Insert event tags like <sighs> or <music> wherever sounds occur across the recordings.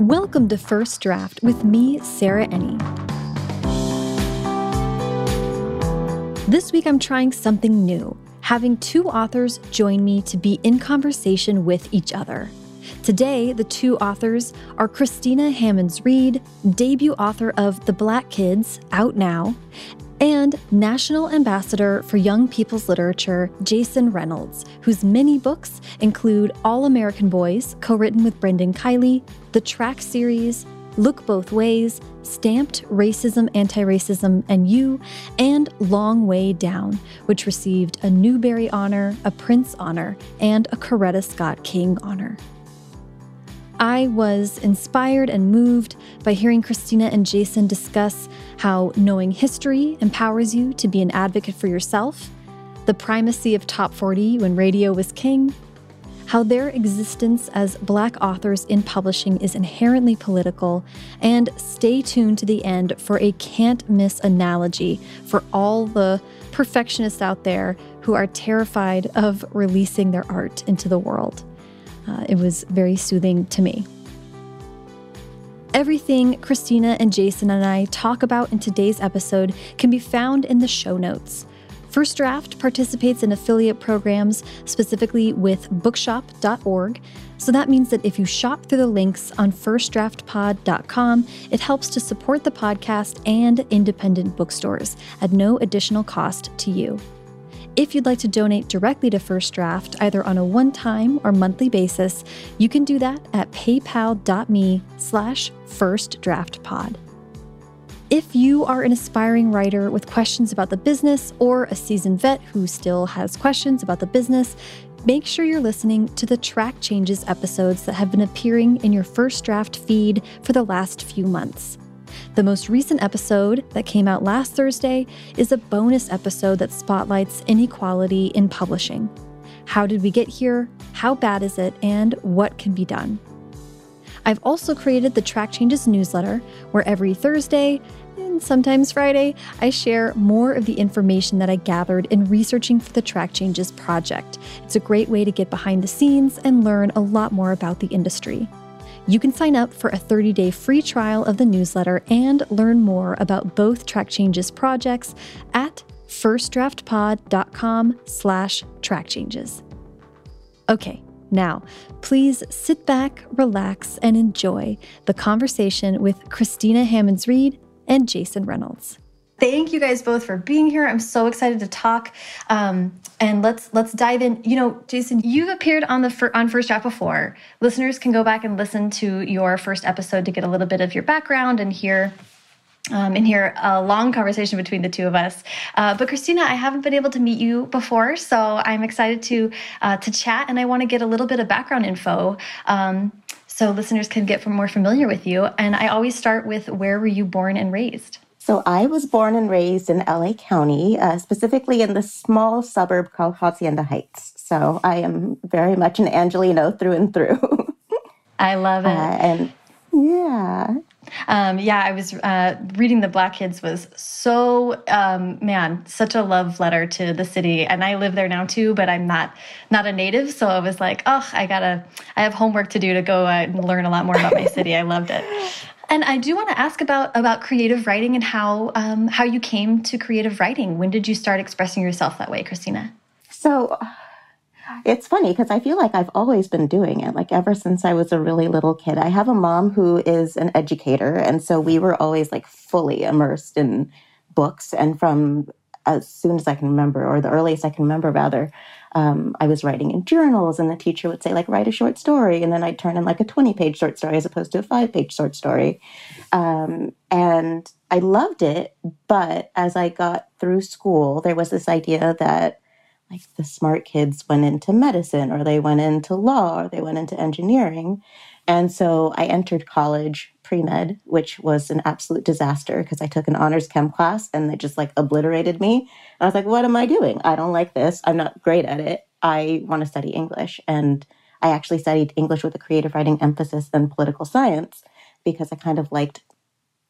Welcome to First Draft with me, Sarah Enni. This week I'm trying something new, having two authors join me to be in conversation with each other. Today, the two authors are Christina Hammonds Reed, debut author of The Black Kids, out now, and National Ambassador for Young People's Literature, Jason Reynolds, whose many books include All American Boys, co written with Brendan Kiely, the Track series, Look Both Ways, Stamped Racism, Anti Racism, and You, and Long Way Down, which received a Newbery Honor, a Printz Honor, and a Coretta Scott King Honor. I was inspired and moved by hearing Christina and Jason discuss how knowing history empowers you to be an advocate for yourself, the primacy of top 40 when radio was king, how their existence as Black authors in publishing is inherently political, and stay tuned to the end for a can't miss analogy for all the perfectionists out there who are terrified of releasing their art into the world. Uh, it was very soothing to me. Everything Christina and Jason and I talk about in today's episode can be found in the show notes. First Draft participates in affiliate programs, specifically with bookshop.org. So that means that if you shop through the links on firstdraftpod.com, it helps to support the podcast and independent bookstores at no additional cost to you. If you'd like to donate directly to First Draft, either on a one-time or monthly basis, you can do that at paypal.me slash firstdraftpod. If you are an aspiring writer with questions about the business or a seasoned vet who still has questions about the business, make sure you're listening to the track changes episodes that have been appearing in your first draft feed for the last few months. The most recent episode that came out last Thursday is a bonus episode that spotlights inequality in publishing. How did we get here? How bad is it? And what can be done? I've also created the Track Changes newsletter, where every Thursday and sometimes Friday, I share more of the information that I gathered in researching for the Track Changes project. It's a great way to get behind the scenes and learn a lot more about the industry. You can sign up for a 30-day free trial of the newsletter and learn more about both Track Changes projects at firstdraftpod.com slash trackchanges. Okay, now, please sit back, relax, and enjoy the conversation with Christina Hammonds Reed and Jason Reynolds. Thank you guys both for being here. I'm so excited to talk. Um, and let's let's dive in. You know, Jason, you've appeared on the on First Draft before. Listeners can go back and listen to your first episode to get a little bit of your background and hear um, and hear a long conversation between the two of us. Uh, but Christina, I haven't been able to meet you before, so I'm excited to uh, to chat, and I want to get a little bit of background info. Um, so listeners can get more familiar with you. And I always start with where were you born and raised? So I was born and raised in LA County, uh, specifically in the small suburb called Hacienda Heights. So I am very much an Angelino through and through. <laughs> I love it. Uh, and yeah. Um, yeah, I was uh, reading The Black Kids was so um, man, such a love letter to the city, and I live there now too. But I'm not not a native, so I was like, oh, I gotta, I have homework to do to go uh, and learn a lot more about my city. I loved it. <laughs> And I do want to ask about about creative writing and how um, how you came to creative writing. When did you start expressing yourself that way, Christina? So it's funny because I feel like I've always been doing it, like ever since I was a really little kid. I have a mom who is an educator, and so we were always like fully immersed in books. And from as soon as I can remember, or the earliest I can remember, rather, um, I was writing in journals, and the teacher would say, like, write a short story. And then I'd turn in like a 20 page short story as opposed to a five page short story. Um, and I loved it. But as I got through school, there was this idea that like the smart kids went into medicine or they went into law or they went into engineering. And so I entered college pre med, which was an absolute disaster because I took an honors chem class and they just like obliterated me. I was like, what am I doing? I don't like this. I'm not great at it. I want to study English. And I actually studied English with a creative writing emphasis and political science because I kind of liked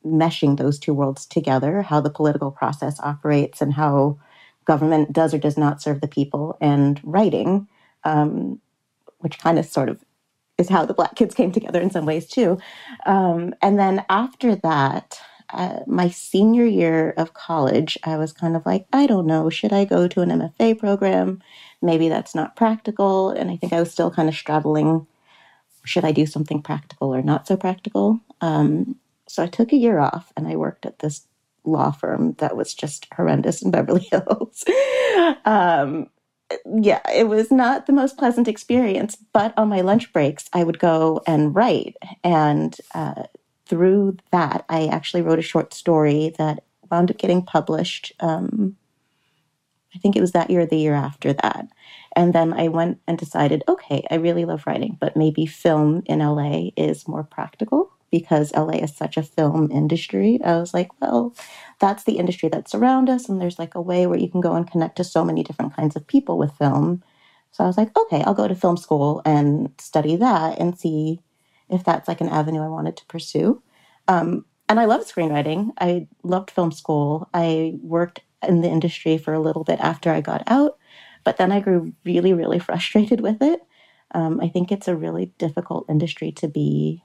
meshing those two worlds together, how the political process operates and how government does or does not serve the people, and writing, um, which kind of sort of is how the Black Kids came together in some ways too. Um, and then after that, uh, my senior year of college, I was kind of like, I don't know, should I go to an MFA program? Maybe that's not practical. And I think I was still kind of straddling should I do something practical or not so practical? Um, so I took a year off and I worked at this law firm that was just horrendous in Beverly <laughs> Hills. um, yeah, it was not the most pleasant experience, but on my lunch breaks, I would go and write. And uh, through that, I actually wrote a short story that wound up getting published. Um, I think it was that year or the year after that. And then I went and decided, okay, I really love writing, but maybe film in LA is more practical because LA is such a film industry. I was like, well, that's the industry that's around us. And there's like a way where you can go and connect to so many different kinds of people with film. So I was like, okay, I'll go to film school and study that and see if that's like an avenue I wanted to pursue. Um, and I loved screenwriting. I loved film school. I worked in the industry for a little bit after I got out, but then I grew really, really <laughs> frustrated with it. Um, I think it's a really difficult industry to be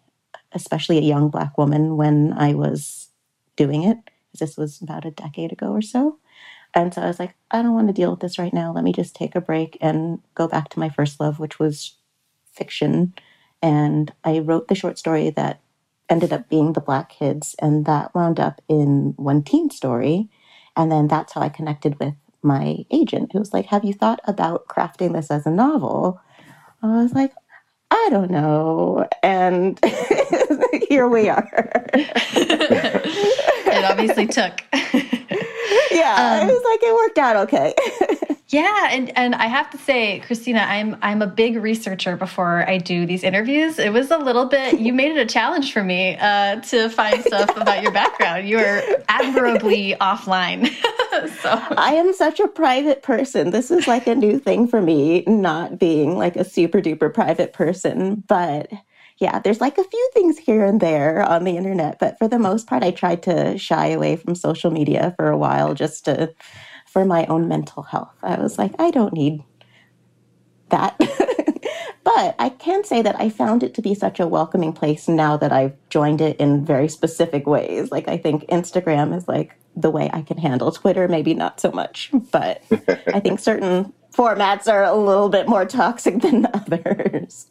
especially a young Black woman when I was doing it. This was about a decade ago or so. And so I was like, I don't want to deal with this right now. Let me just take a break and go back to my first love, which was fiction. And I wrote the short story that ended up being The Black Kids, and that wound up in one teen story. And then that's how I connected with my agent, who was like, Have you thought about crafting this as a novel? I was like, I don't know. And <laughs> here we are. <laughs> it obviously took. <laughs> yeah, um, it was like it worked out okay. <laughs> Yeah, and and I have to say, Christina, I'm I'm a big researcher before I do these interviews. It was a little bit <laughs> you made it a challenge for me uh, to find stuff about your background. You are admirably offline. so I am such a private person. This is like a new thing for me, not being like a super duper private person, but yeah, there's like a few things here and there on the internet, but for the most part, I tried to shy away from social media for a while just to for my own mental health. I was like, I don't need that. <laughs> but I can say that I found it to be such a welcoming place now that I've joined it in very specific ways. Like, I think Instagram is like the way I can handle Twitter, maybe not so much, but <laughs> I think certain formats are a little bit more toxic than <laughs> others.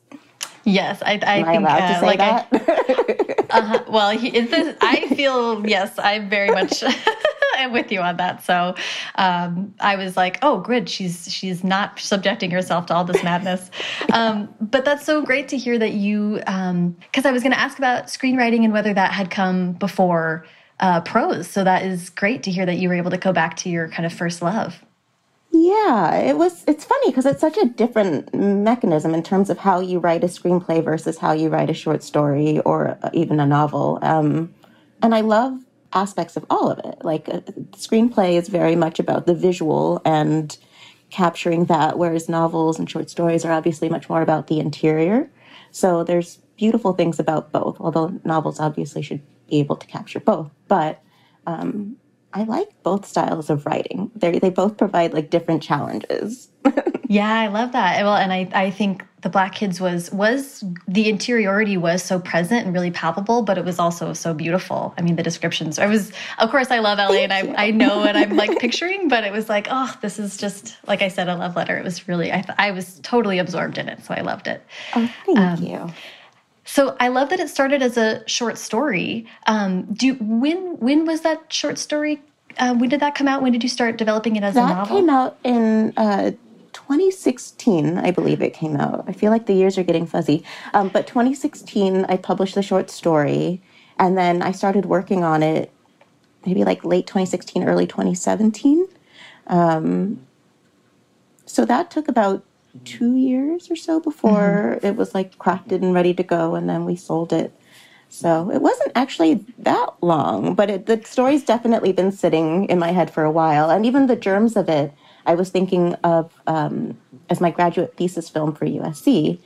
Yes, I, I Am think I uh, like that? I, <laughs> uh, well, he, this, I feel yes, I'm very much am <laughs> with you on that. So um, I was like, oh, good, she's she's not subjecting herself to all this madness. <laughs> Um, but that's so great to hear that you, because um, I was going to ask about screenwriting and whether that had come before uh, prose. So that is great to hear that you were able to go back to your kind of first love. Yeah, it was. It's funny because it's such a different mechanism in terms of how you write a screenplay versus how you write a short story or even a novel. Um, and I love aspects of all of it. Like a, uh, screenplay is very much about the visual and capturing that, whereas novels and short stories are obviously much more about the interior. So there's beautiful things about both, although novels obviously should be able to capture both. But um, I like both styles of writing. They they both provide like different challenges. <laughs> yeah, I love that. Well, and I I think the Black Kids was was the interiority was so present and really palpable, but it was also so beautiful. I mean, the descriptions. I was, of course, I love LA, thank and I I know what I'm like <laughs> picturing, but it was like, oh, this is just like I said, a love letter. It was really I I was totally absorbed in it, so I loved it. Oh, thank um, you. So I love that it started as a short story. Um, do when when was that short story? Uh, when did that come out? When did you start developing it as that a novel? That came out in uh, 2016, I believe it came out. I feel like the years are getting fuzzy. Um, but 2016, I published the short story, and then I started working on it maybe like late 2016, early 2017. Um, so that took about two years or so before mm-hmm. it was like crafted and ready to go, and then we sold it. So it wasn't actually that long, but it, the story's definitely been sitting in my head for a while, and even the germs of it. I was thinking of um, as my graduate thesis film for USC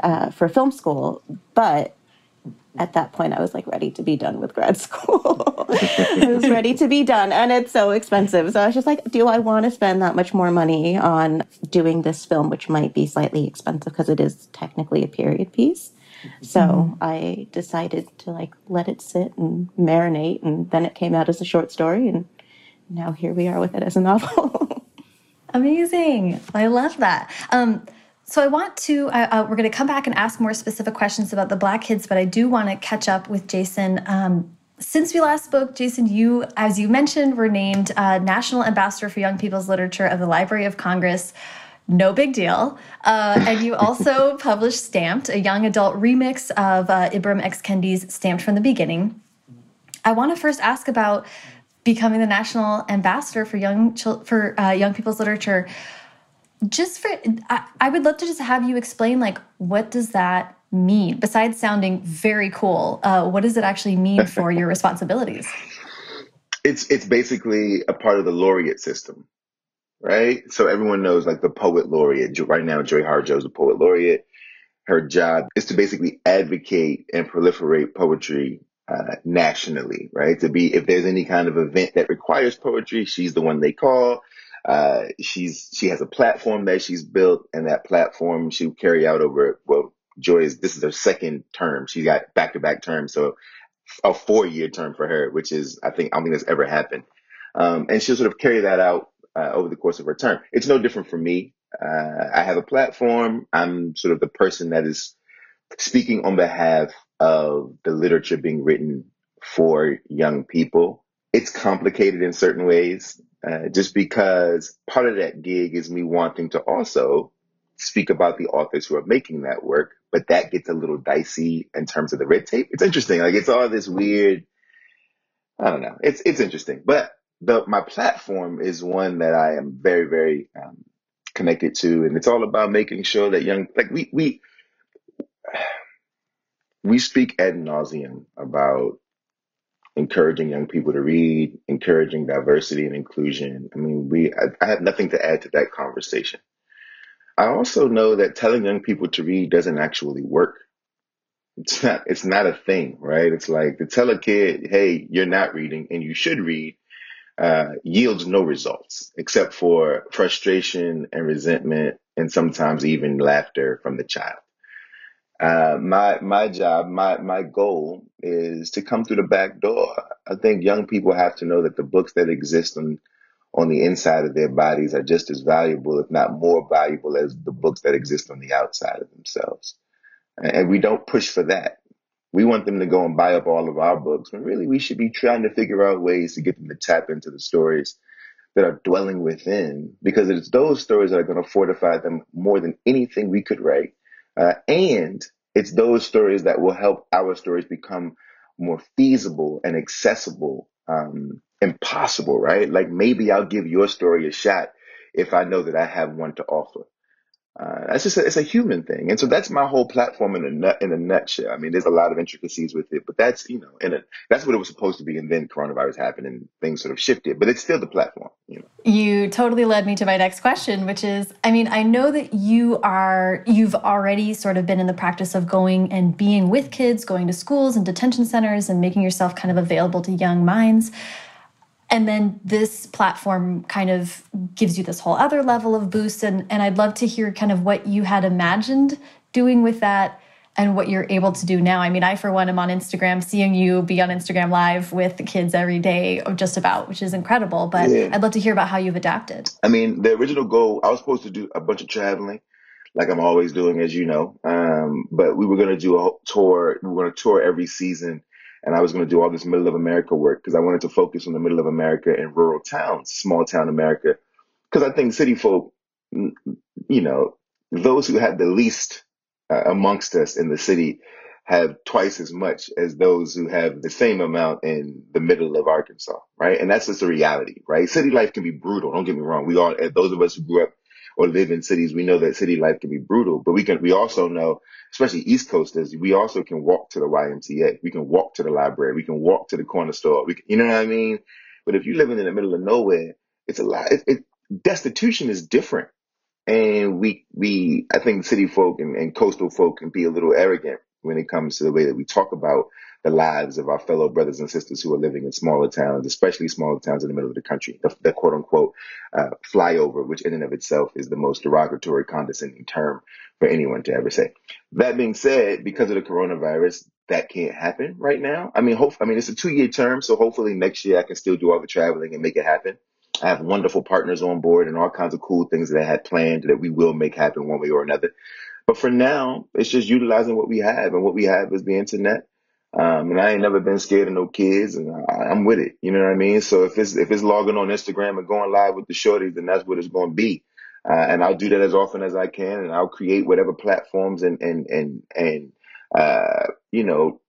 uh, for film school, but at that point I was like ready to be done with grad school. <laughs> I was ready to be done and it's so expensive. So I was just like, do I want to spend that much more money on doing this film, which might be slightly expensive because it is technically a period piece? So mm-hmm. I decided to like let it sit and marinate, and then it came out as a short story, and now here we are with it as a novel. <laughs> Amazing! I love that. Um, so I want to, uh, uh, we're going to come back and ask more specific questions about the Black kids, but I do want to catch up with Jason. Um, since we last spoke, Jason, you, as you mentioned, were named uh, National Ambassador for Young People's Literature of the Library of Congress. No big deal. Uh, and you also <laughs> published Stamped, a young adult remix of uh, Ibram X. Kendi's Stamped from the Beginning. I want to first ask about becoming the national ambassador for young for uh, young people's literature just for I, I would love to just have you explain like what does that mean? Besides sounding very cool uh, what does it actually mean for your <laughs> responsibilities? It's it's basically a part of the laureate system right? So everyone knows like the poet laureate. Right now joy harjo is a poet laureate. Her job is to basically advocate and proliferate poetry uh, nationally right? To be if there's any kind of event that requires poetry she's the one they call uh, she's she has a platform that she's built, and that platform she'll carry out over. Well, Joy is this is her second term. She got back to back terms, so a four year term for her, which is I think I don't think that's ever happened. Um, and she'll sort of carry that out uh, over the course of her term. It's no different for me. Uh, I have a platform. I'm sort of the person that is speaking on behalf of the literature being written for young people. It's complicated in certain ways. Uh, just because part of that gig is me wanting to also speak about the authors who are making that work, but that gets a little dicey in terms of the red tape. It's interesting. Like it's all this weird. I don't know. It's it's interesting, but the my platform is one that I am very very um, connected to, and it's all about making sure that young like we we <sighs> we speak ad nauseum about encouraging young people to read, encouraging diversity and inclusion. I mean, we I, I have nothing to add to that conversation. I also know that telling young people to read doesn't actually work. It's not it's not a thing, right? It's like to tell a kid, "Hey, you're not reading and you should read." Uh, yields no results except for frustration and resentment and sometimes even laughter from the child. Uh, my my job, my my goal is to come through the back door. I think young people have to know that the books that exist on on the inside of their bodies are just as valuable, if not more valuable, as the books that exist on the outside of themselves. And we don't push for that. We want them to go and buy up all of our books, when really we should be trying to figure out ways to get them to tap into the stories that are dwelling within, because it's those stories that are going to fortify them more than anything we could write uh, and it's those stories that will help our stories become more feasible and accessible um, and possible, right? Like maybe I'll give your story a shot if I know that I have one to offer. Uh, that's just a, it's a human thing, and so that's my whole platform in a nut in a nutshell. I mean, there's a lot of intricacies with it, but that's you know, and that's what it was supposed to be, and then coronavirus happened and things sort of shifted. But it's still the platform, you know. You totally led me to my next question, which is, I mean, I know that you are you've already sort of been in the practice of going and being with kids, going to schools and detention centers, and making yourself kind of available to young minds. And then this platform kind of gives you this whole other level of boost. And, and I'd love to hear kind of what you had imagined doing with that and what you're able to do now. I mean, I, for one, am on Instagram, seeing you be on Instagram Live with the kids every day, or just about, which is incredible. But yeah. I'd love to hear about how you've adapted. I mean, the original goal, I was supposed to do a bunch of traveling, like I'm always doing, as you know. Um, but we were going to do a tour. We were going to tour every season and I was going to do all this middle of America work because I wanted to focus on the middle of America and rural towns, small town America. Because I think city folk, you know, those who have the least uh, amongst us in the city have twice as much as those who have the same amount in the middle of Arkansas, right? And that's just a reality, right? City life can be brutal. Don't get me wrong. We all, those of us who grew up or live in cities, we know that city life can be brutal, but we can, we also know, especially East Coasters, we also can walk to the YMCA. We can walk to the library. We can walk to the corner store. We can, you know what I mean? But if you're living in the middle of nowhere, it's a lot. It, it, destitution is different. And we, we, I think city folk and, and coastal folk can be a little arrogant when it comes to the way that we talk about the lives of our fellow brothers and sisters who are living in smaller towns, especially smaller towns in the middle of the country, the, the quote unquote uh, flyover, which in and of itself is the most derogatory, condescending term for anyone to ever say. That being said, because of the coronavirus, that can't happen right now. I mean, hope I mean it's a two year term, so hopefully next year I can still do all the traveling and make it happen. I have wonderful partners on board and all kinds of cool things that I had planned that we will make happen one way or another. But for now, it's just utilizing what we have, and what we have is the internet. Um, and I ain't never been scared of no kids, and I, I'm with it. You know what I mean? So if it's if it's logging on Instagram and going live with the shorties, then that's what it's going to be. Uh, and I'll do that as often as I can, and I'll create whatever platforms and and and and uh, you know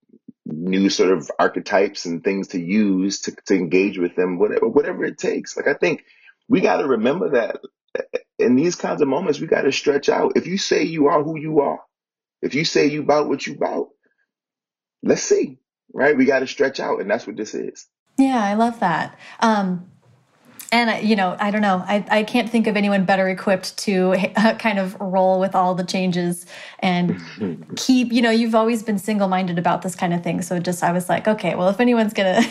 new sort of archetypes and things to use to, to engage with them, whatever whatever it takes. Like I think we got to remember that in these kinds of moments, we got to stretch out. If you say you are who you are, if you say you about what you about, let's see, right? We got to stretch out, and that's what this is. Yeah, I love that. Um, and you know, I don't know, I, I can't think of anyone better equipped to uh, kind of roll with all the changes and <laughs> keep. You know, you've always been single minded about this kind of thing, so just I was like, okay, well, if anyone's gonna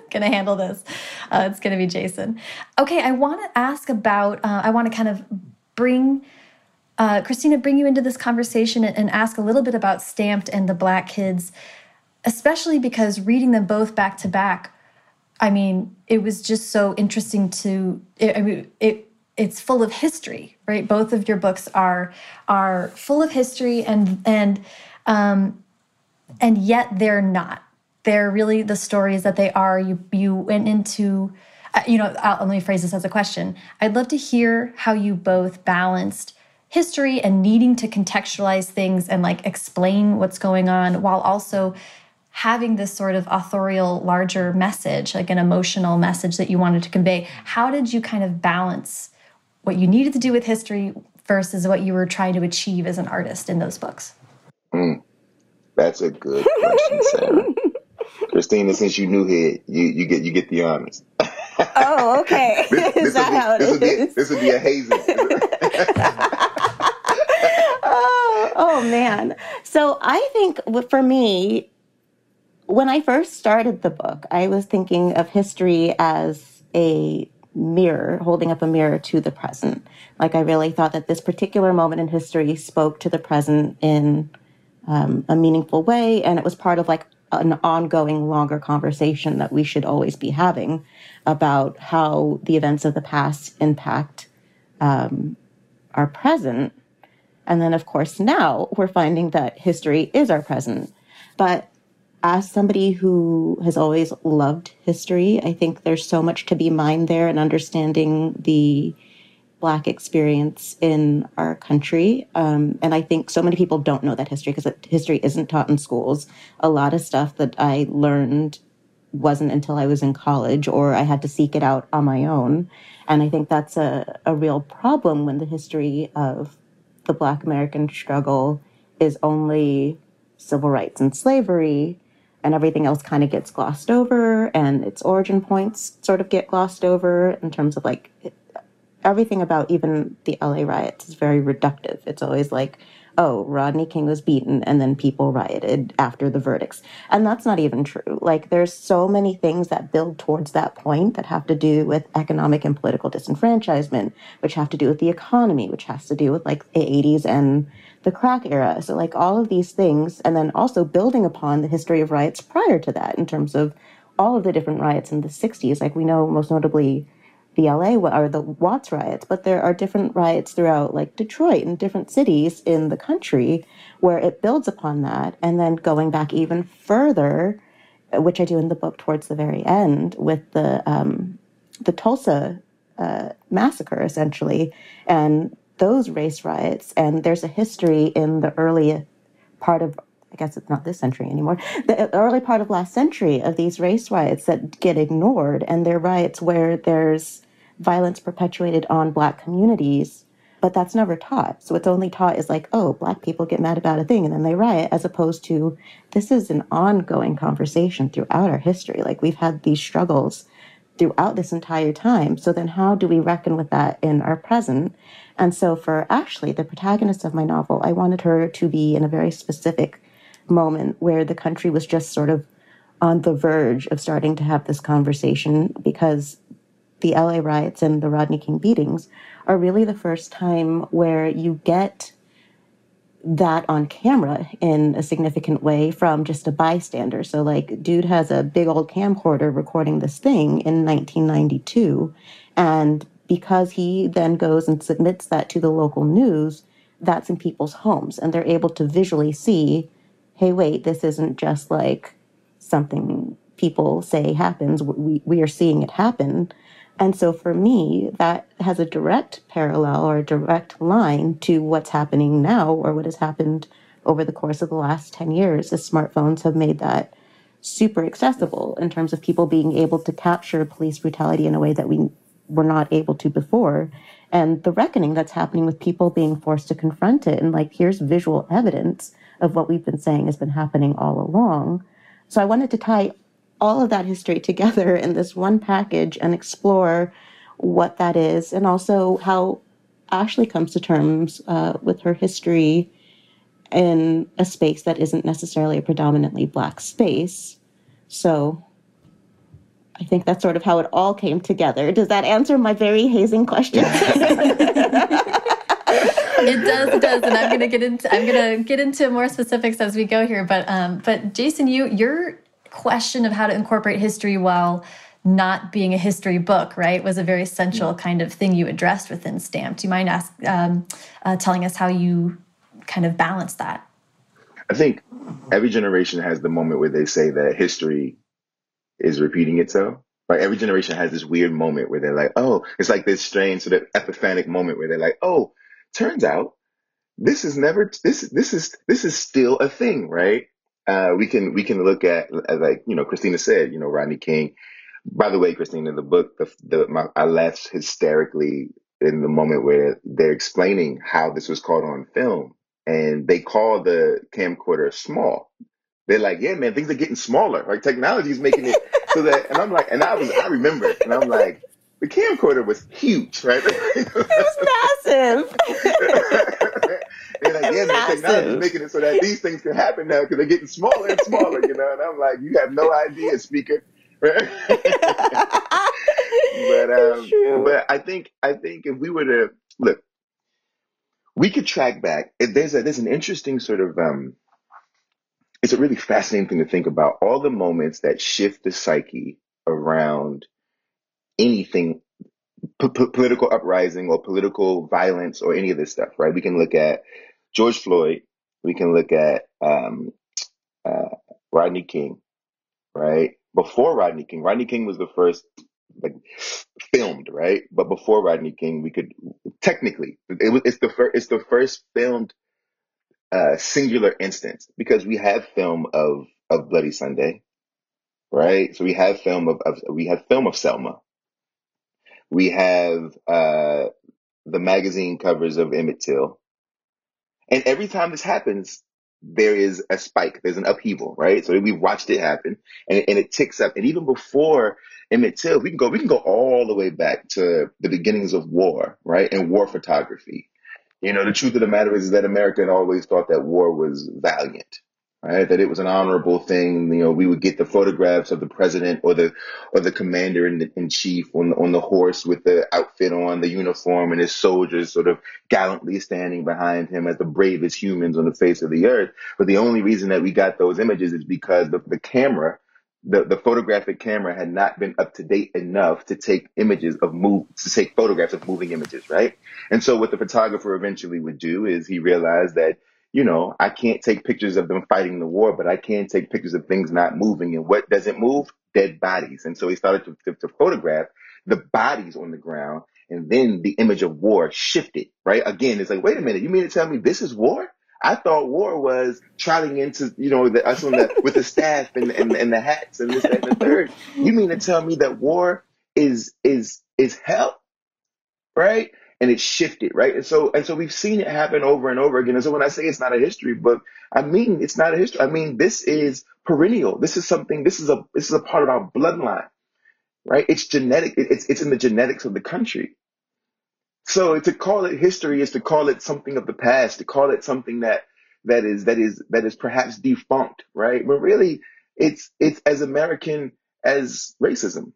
<laughs> gonna handle this, uh, it's gonna be Jason. Okay, I want to ask about. Uh, I want to kind of bring. Uh, Christina, bring you into this conversation and, and ask a little bit about Stamped and the Black Kids, especially because reading them both back to back I mean, it was just so interesting to. It, I mean, it it's full of history, right? Both of your books are are full of history, and and um, and yet they're not. They're really the stories that they are. You you went into. Uh, you know, I'll, let me phrase this as a question. I'd love to hear how you both balanced history and needing to contextualize things and like explain what's going on while also having this sort of authorial, larger message, like an emotional message that you wanted to convey, how did you kind of balance what you needed to do with history versus what you were trying to achieve as an artist in those books? Mm, that's a good question, Sarah. <laughs> Christina, since you knew here, you, you get you get the honors. Oh, okay. <laughs> this, is that be, how it this is? Would be, this would be a hazing. <laughs> oh, oh man. So I think for me, when I first started the book, I was thinking of history as a mirror, holding up a mirror to the present. Like I really thought that this particular moment in history spoke to the present in um, a meaningful way, and it was part of like an ongoing, longer conversation that we should always be having about how the events of the past impact um, our present. And then, of course, now we're finding that history is our present. But as somebody who has always loved history, I think there's so much to be mined there and understanding the Black experience in our country. Um, and I think so many people don't know that history because history isn't taught in schools. A lot of stuff that I learned wasn't until I was in college or I had to seek it out on my own. And I think that's a, a real problem when the history of the Black American struggle is only civil rights and slavery and everything else kind of gets glossed over and its origin points sort of get glossed over in terms of like everything about even the LA riots is very reductive. It's always like, oh, Rodney King was beaten and then people rioted after the verdicts. And that's not even true. Like there's so many things that build towards that point that have to do with economic and political disenfranchisement, which have to do with the economy, which has to do with like the 80s and the crack era. So, like all of these things, and then also building upon the history of riots prior to that in terms of all of the different riots in the 60s. Like we know most notably the LA or the Watts riots, but there are different riots throughout, like Detroit and different cities in the country where it builds upon that. And then going back even further, which I do in the book towards the very end with the um, the Tulsa uh, massacre, essentially, and those race riots. And there's a history in the early part of, I guess it's not this century anymore, the early part of last century of these race riots that get ignored. And they're riots where there's violence perpetuated on Black communities. But that's never taught. So what's only taught is like, oh, Black people get mad about a thing and then they riot, as opposed to this is an ongoing conversation throughout our history. Like we've had these struggles throughout this entire time. So then how do we reckon with that in our present? And so for Ashley, the protagonist of my novel, I wanted her to be in a very specific moment where the country was just sort of on the verge of starting to have this conversation because the LA riots and the Rodney King beatings are really the first time where you get that on camera in a significant way from just a bystander. So, like, dude has a big old camcorder recording this thing in 1992. And because he then goes and submits that to the local news, that's in people's homes. And they're able to visually see hey, wait, this isn't just like something people say happens. We, we are seeing it happen. And so for me, that has a direct parallel or a direct line to what's happening now or what has happened over the course of the last 10 years as smartphones have made that super accessible in terms of people being able to capture police brutality in a way that we were not able to before. And the reckoning that's happening with people being forced to confront it. And like, here's visual evidence of what we've been saying has been happening all along. So I wanted to tie all of that history <laughs> together in this one package and explore what that is and also how Ashley comes to terms uh, with her history in a space that isn't necessarily a predominantly black space. So I think that's sort of how it all came together. Does that answer my very hazing question? it does, it does, and I'm gonna get into I'm gonna get into more specifics as we go here. But um, but Jason, you your question of how to incorporate history while not being a history book, right, was a very essential kind of thing you addressed within Stamped. Do you mind ask, um, uh, telling us how you kind of balance that? I think every generation has the moment where they say that history is repeating itself. Like every generation has this weird moment where they're like, oh, it's like this strange sort of epiphanic moment where they're like, oh, turns out this is never this this is this is still a thing, right? Uh, we can we can look at like you know Christina said, you know Rodney King. By the way, Christina, the book, the, the my, I laughed hysterically in the moment where they're explaining how this was caught on film, and they call the camcorder small. They're like, yeah, man, things are getting smaller. Like technology is making it so that, and I'm like, and I was, I remember, and I'm like, the camcorder was huge, right? it was massive. <laughs> They're like, yeah, man, technology is making it so that these things can happen now because they're getting smaller and smaller, you know. And I'm like, you have no idea, speaker. <laughs> but <laughs> um, but I think I think if we were to look, we could track back. There's a there's an interesting sort of um, it's a really fascinating thing to think about all the moments that shift the psyche around anything p- political uprising or political violence or any of this stuff, right? We can look at George Floyd. We can look at um, uh, Rodney King, right? Before Rodney King, Rodney King was the first like filmed, right? But before Rodney King, we could technically it was it's the first it's the first filmed uh, singular instance because we have film of of Bloody Sunday, right? So we have film of, of we have film of Selma, we have uh, the magazine covers of Emmett Till. And every time this happens, there is a spike. There's an upheaval, right? So we've watched it happen, and, and it ticks up. And even before Emmett Till, we can go we can go all the way back to the beginnings of war, right? And war photography. You know, the truth of the matter is, that America had always thought that war was valiant, right? That it was an honorable thing. You know, we would get the photographs of the president or the or the commander in, in chief on on the horse with the outfit on, the uniform, and his soldiers sort of gallantly standing behind him as the bravest humans on the face of the earth. But the only reason that we got those images is because the, the camera. The, the photographic camera had not been up to date enough to take images of move to take photographs of moving images, right? And so what the photographer eventually would do is he realized that you know, I can't take pictures of them fighting the war, but I can take pictures of things not moving. And what doesn't move? Dead bodies. And so he started to, to, to photograph the bodies on the ground. And then the image of war shifted, right? Again, it's like, wait a minute, you mean to tell me this is war? I thought war was trotting into, you know, the, us on the, with the staff and, and, and the hats and this, and the third. You mean to tell me that war is, is, is hell? Right? and it shifted, right? And so and so we've seen it happen over and over again. And so when I say it's not a history book, I mean it's not a history. I mean this is perennial. This is something. This is a this is a part of our bloodline, right? It's genetic. It's it's in the genetics of the country. So to call it history is to call it something of the past. To call it something that that is that is that is perhaps defunct, right? But really, it's it's as American as racism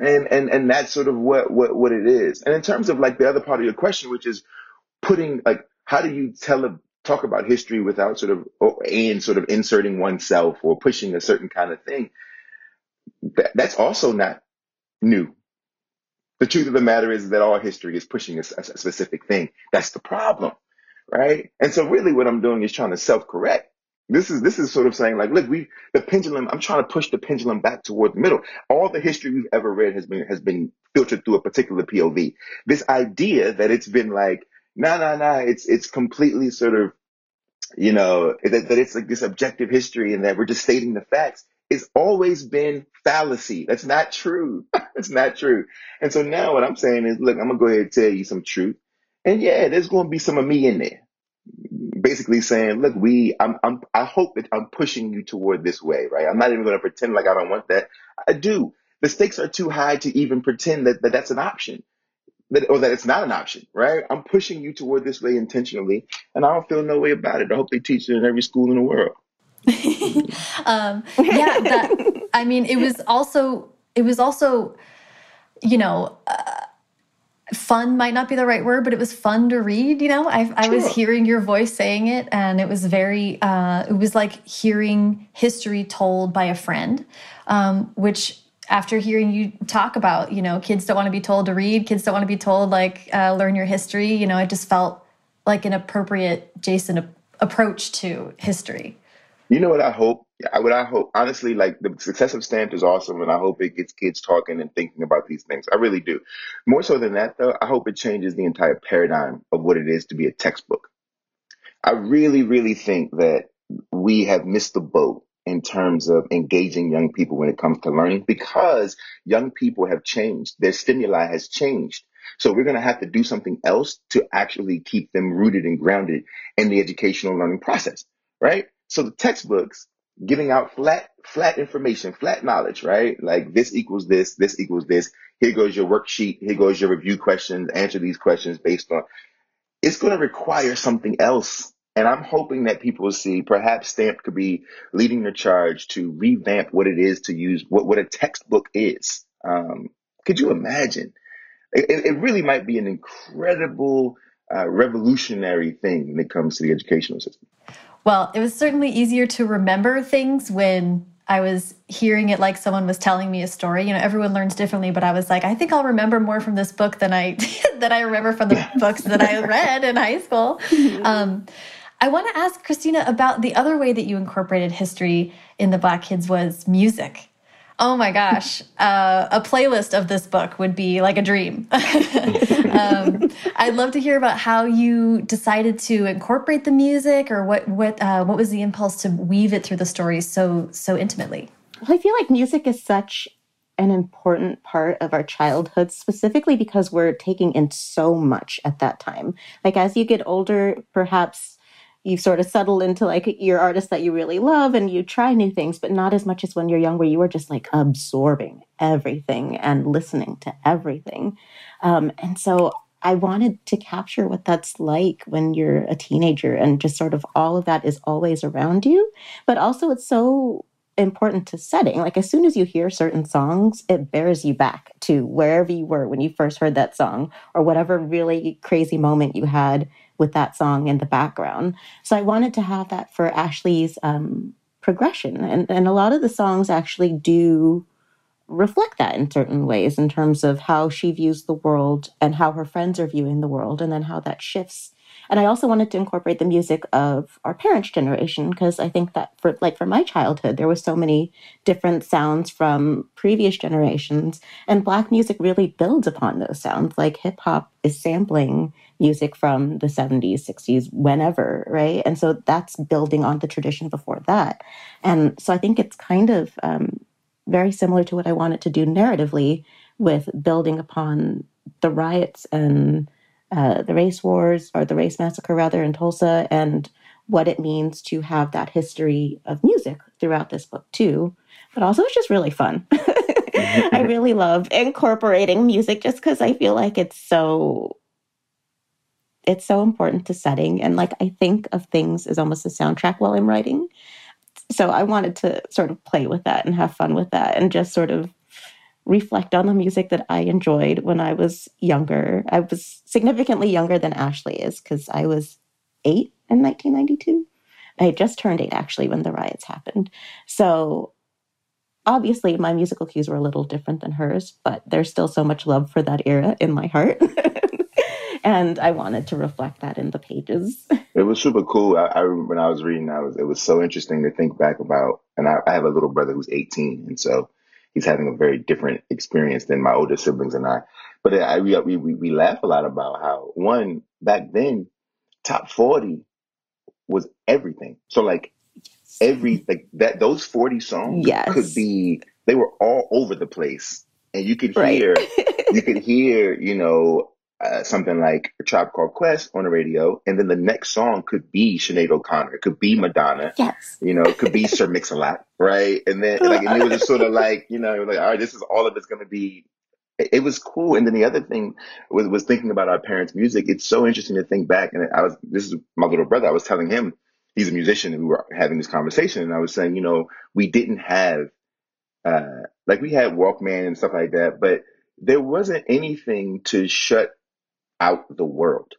and and and that's sort of what what what it is and in terms of like the other part of your question which is putting like how do you tell a talk about history without sort of oh, and sort of inserting oneself or pushing a certain kind of thing, that, that's also not new. The truth of the matter is that all history is pushing a, a specific thing. That's the problem, right? And so really what I'm doing is trying to self-correct. This is this is sort of saying like, look, we the pendulum. I'm trying to push the pendulum back toward the middle. All the history we've ever read has been has been filtered through a particular POV. This idea that it's been like, nah, nah, nah. it's it's completely sort of you know, that, that it's like this objective history and that we're just stating the facts. It's always been fallacy. That's not true. <laughs> It's not true. And so now what I'm saying is, look, I'm gonna go ahead and tell you some truth. And yeah, there's gonna be some of me in there. Basically saying, look, we I'm I'm I hope that I'm pushing you toward this way, right? I'm not even gonna pretend like I don't want that. I do. The stakes are too high to even pretend that, that that's an option that or that it's not an option, right? I'm pushing you toward this way intentionally, and I don't feel no way about it. I hope they teach it in every school in the world. <laughs> um, yeah, that, I mean, it was also it was also, you know. Uh, fun might not be the right word, but it was fun to read. You know, I, I was hearing your voice saying it, and it was very, uh, it was like hearing history told by a friend, um, which after hearing you talk about, you know, kids don't want to be told to read, kids don't want to be told like uh, learn your history. You know, it just felt like an appropriate Jason approach to history. You know what I hope? What I hope, honestly, like the success of Stamped is awesome, and I hope it gets kids talking and thinking about these things. I really do. More so than that, though, I hope it changes the entire paradigm of what it is to be a textbook. I really, really think that we have missed the boat in terms of engaging young people when it comes to learning because young people have changed. Their stimuli has changed. So we're going to have to do something else to actually keep them rooted and grounded in the educational learning process, right? So the textbooks giving out flat, flat information, flat knowledge, right? Like this equals this, this equals this. Here goes your worksheet. Here goes your review questions. Answer these questions based on. It's going to require something else and I'm hoping that people see perhaps Stamp could be leading the charge to revamp what it is to use what, what a textbook is. Um, could you imagine? It, it, really might be an incredible, uh, revolutionary thing when it comes to the educational system. Well, it was certainly easier to remember things when I was hearing it like someone was telling me a story. You know, everyone learns differently, but I was like, I think I'll remember more from this book than I <laughs> than I remember from the books that I <laughs> read in high school. Um, I want to ask Christina about the other way that you incorporated history in the Black Kids was music. Oh my gosh, uh, a playlist of this book would be like a dream. <laughs> um, I'd love to hear about how you decided to incorporate the music, or what what uh, what was the impulse to weave it through the story so so intimately. Well, I feel like music is such an important part of our childhood, specifically because we're taking in so much at that time. Like as you get older, perhaps you sort of settle into like your artist that you really love and you try new things, but not as much as when you're young, where you were just like absorbing everything and listening to everything. Um, and so I wanted to capture what that's like when you're a teenager and just sort of all of that is always around you. But also, it's so important to setting. Like, as soon as you hear certain songs, it bears you back to wherever you were when you first heard that song or whatever really crazy moment you had with that song in the background. So I wanted to have that for Ashley's um, progression. And, and a lot of the songs actually do reflect that in certain ways in terms of how she views the world and how her friends are viewing the world, and then how that shifts and I also wanted to incorporate the music of our parents' generation because I think that for like for my childhood, there was so many different sounds from previous generations, and black music really builds upon those sounds. Like hip hop is sampling music from the 70s, 60s, whenever, right? And so that's building on the tradition before that. And so I think it's kind of um, very similar to what I wanted to do narratively with building upon the riots and uh, the race wars or the race massacre rather in Tulsa and what it means to have that history of music throughout this book too. But also it's just really fun. <laughs> I really love incorporating music just because I feel like it's so it's so important to setting and like I think of things as almost a soundtrack while I'm writing. So I wanted to sort of play with that and have fun with that and just sort of reflect on the music that I enjoyed when I was younger. I was significantly younger than Ashley is because I was eight in 1992. I just turned eight actually when the riots happened. So obviously my musical cues were a little different than hers, but there's still so much love for that era in my heart. <laughs> and I wanted to reflect that in the pages. <laughs> It was super cool. I, I remember when I was reading, I was it was so interesting to think back about. And I, I have a little brother who's 18, and so he's having a very different experience than my older siblings and I. But uh, I we we we laugh a lot about how one back then top 40 was everything. So like every like that those 40 songs Yes. could be they were all over the place and you could Right. hear you could <laughs> hear you know uh, something like a Tribe Called Quest on the radio, and then the next song could be Sinead O'Connor, it could be Madonna, yes. you know, it could be Sir Mix-a-Lot, right? And then like and it was just sort of like you know, like all right, this is all of it's going to be. It, it was cool, and then the other thing was was thinking about our parents' music. It's so interesting to think back, and I was this is my little brother. I was telling him he's a musician, and we were having this conversation, and I was saying, you know, we didn't have uh like we had Walkman and stuff like that, but there wasn't anything to shut out the world.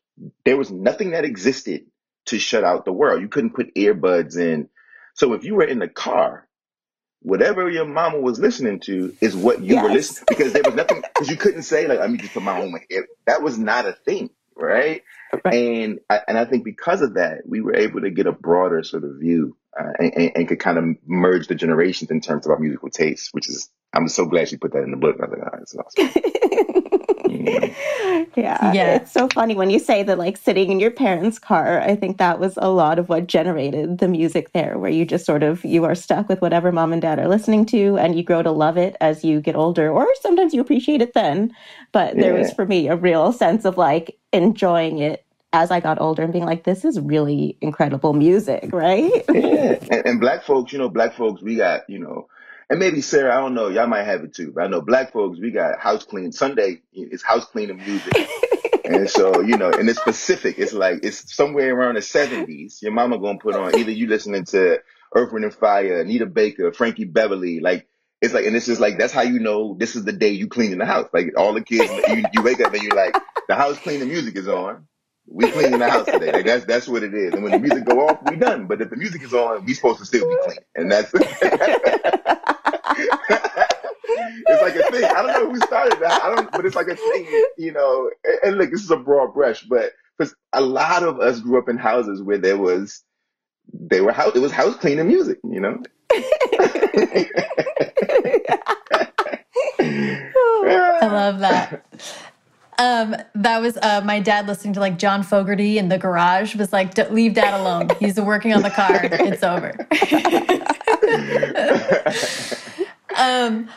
There was nothing that existed to shut out the world. You couldn't put earbuds in. So if you were in the car, whatever your mama was listening to is what you were Yes. listening because there was nothing because you couldn't say like let me just put my own ear. That was not a thing, right? Right. And I, and I think because of that, we were able to get a broader sort of view uh, and, and, and could kind of merge the generations in terms of our musical tastes, which is I'm so glad she put that in the book. I was like, that's <laughs> awesome. <laughs> yeah. Yeah. It's so funny when you say that, like sitting in your parents' car. I think that was a lot of what generated the music there, where you just sort of you are stuck with whatever mom and dad are listening to, and you grow to love it as you get older, or sometimes you appreciate it then. But there was for me a real sense of like enjoying it as I got older and being like, this is really incredible music, right? Yeah, <laughs> and, and black folks, you know, black folks, we got, you know, and maybe Sarah, I don't know, y'all might have it too, but I know black folks, we got house clean Sunday is house cleaning music, and so you know, and it's specific. It's like it's somewhere around the seventies. Your mama gonna put on either you listening to Earth, Wind and Fire, Anita Baker, Frankie Beverly, like. It's like, and it's just like that's how you know this is the day you cleaning the house. Like all the kids, you, you wake up and you're like, the house cleaning music is on. We cleaning the house today. Like that's that's what it is. And when the music go off, we done. But if the music is on, we supposed to still be clean. And that's <laughs> <laughs> it's like a thing. I don't know who started that. I don't, but it's like a thing, you know. And, and look, this is a broad brush, but because a lot of us grew up in houses where there was they were house it was house cleaning music, you know. <laughs> <laughs> I love that. <laughs> Um, that was uh, my dad listening to like John Fogerty in the garage was like, leave dad alone. He's working on the car. It's over. <laughs> um,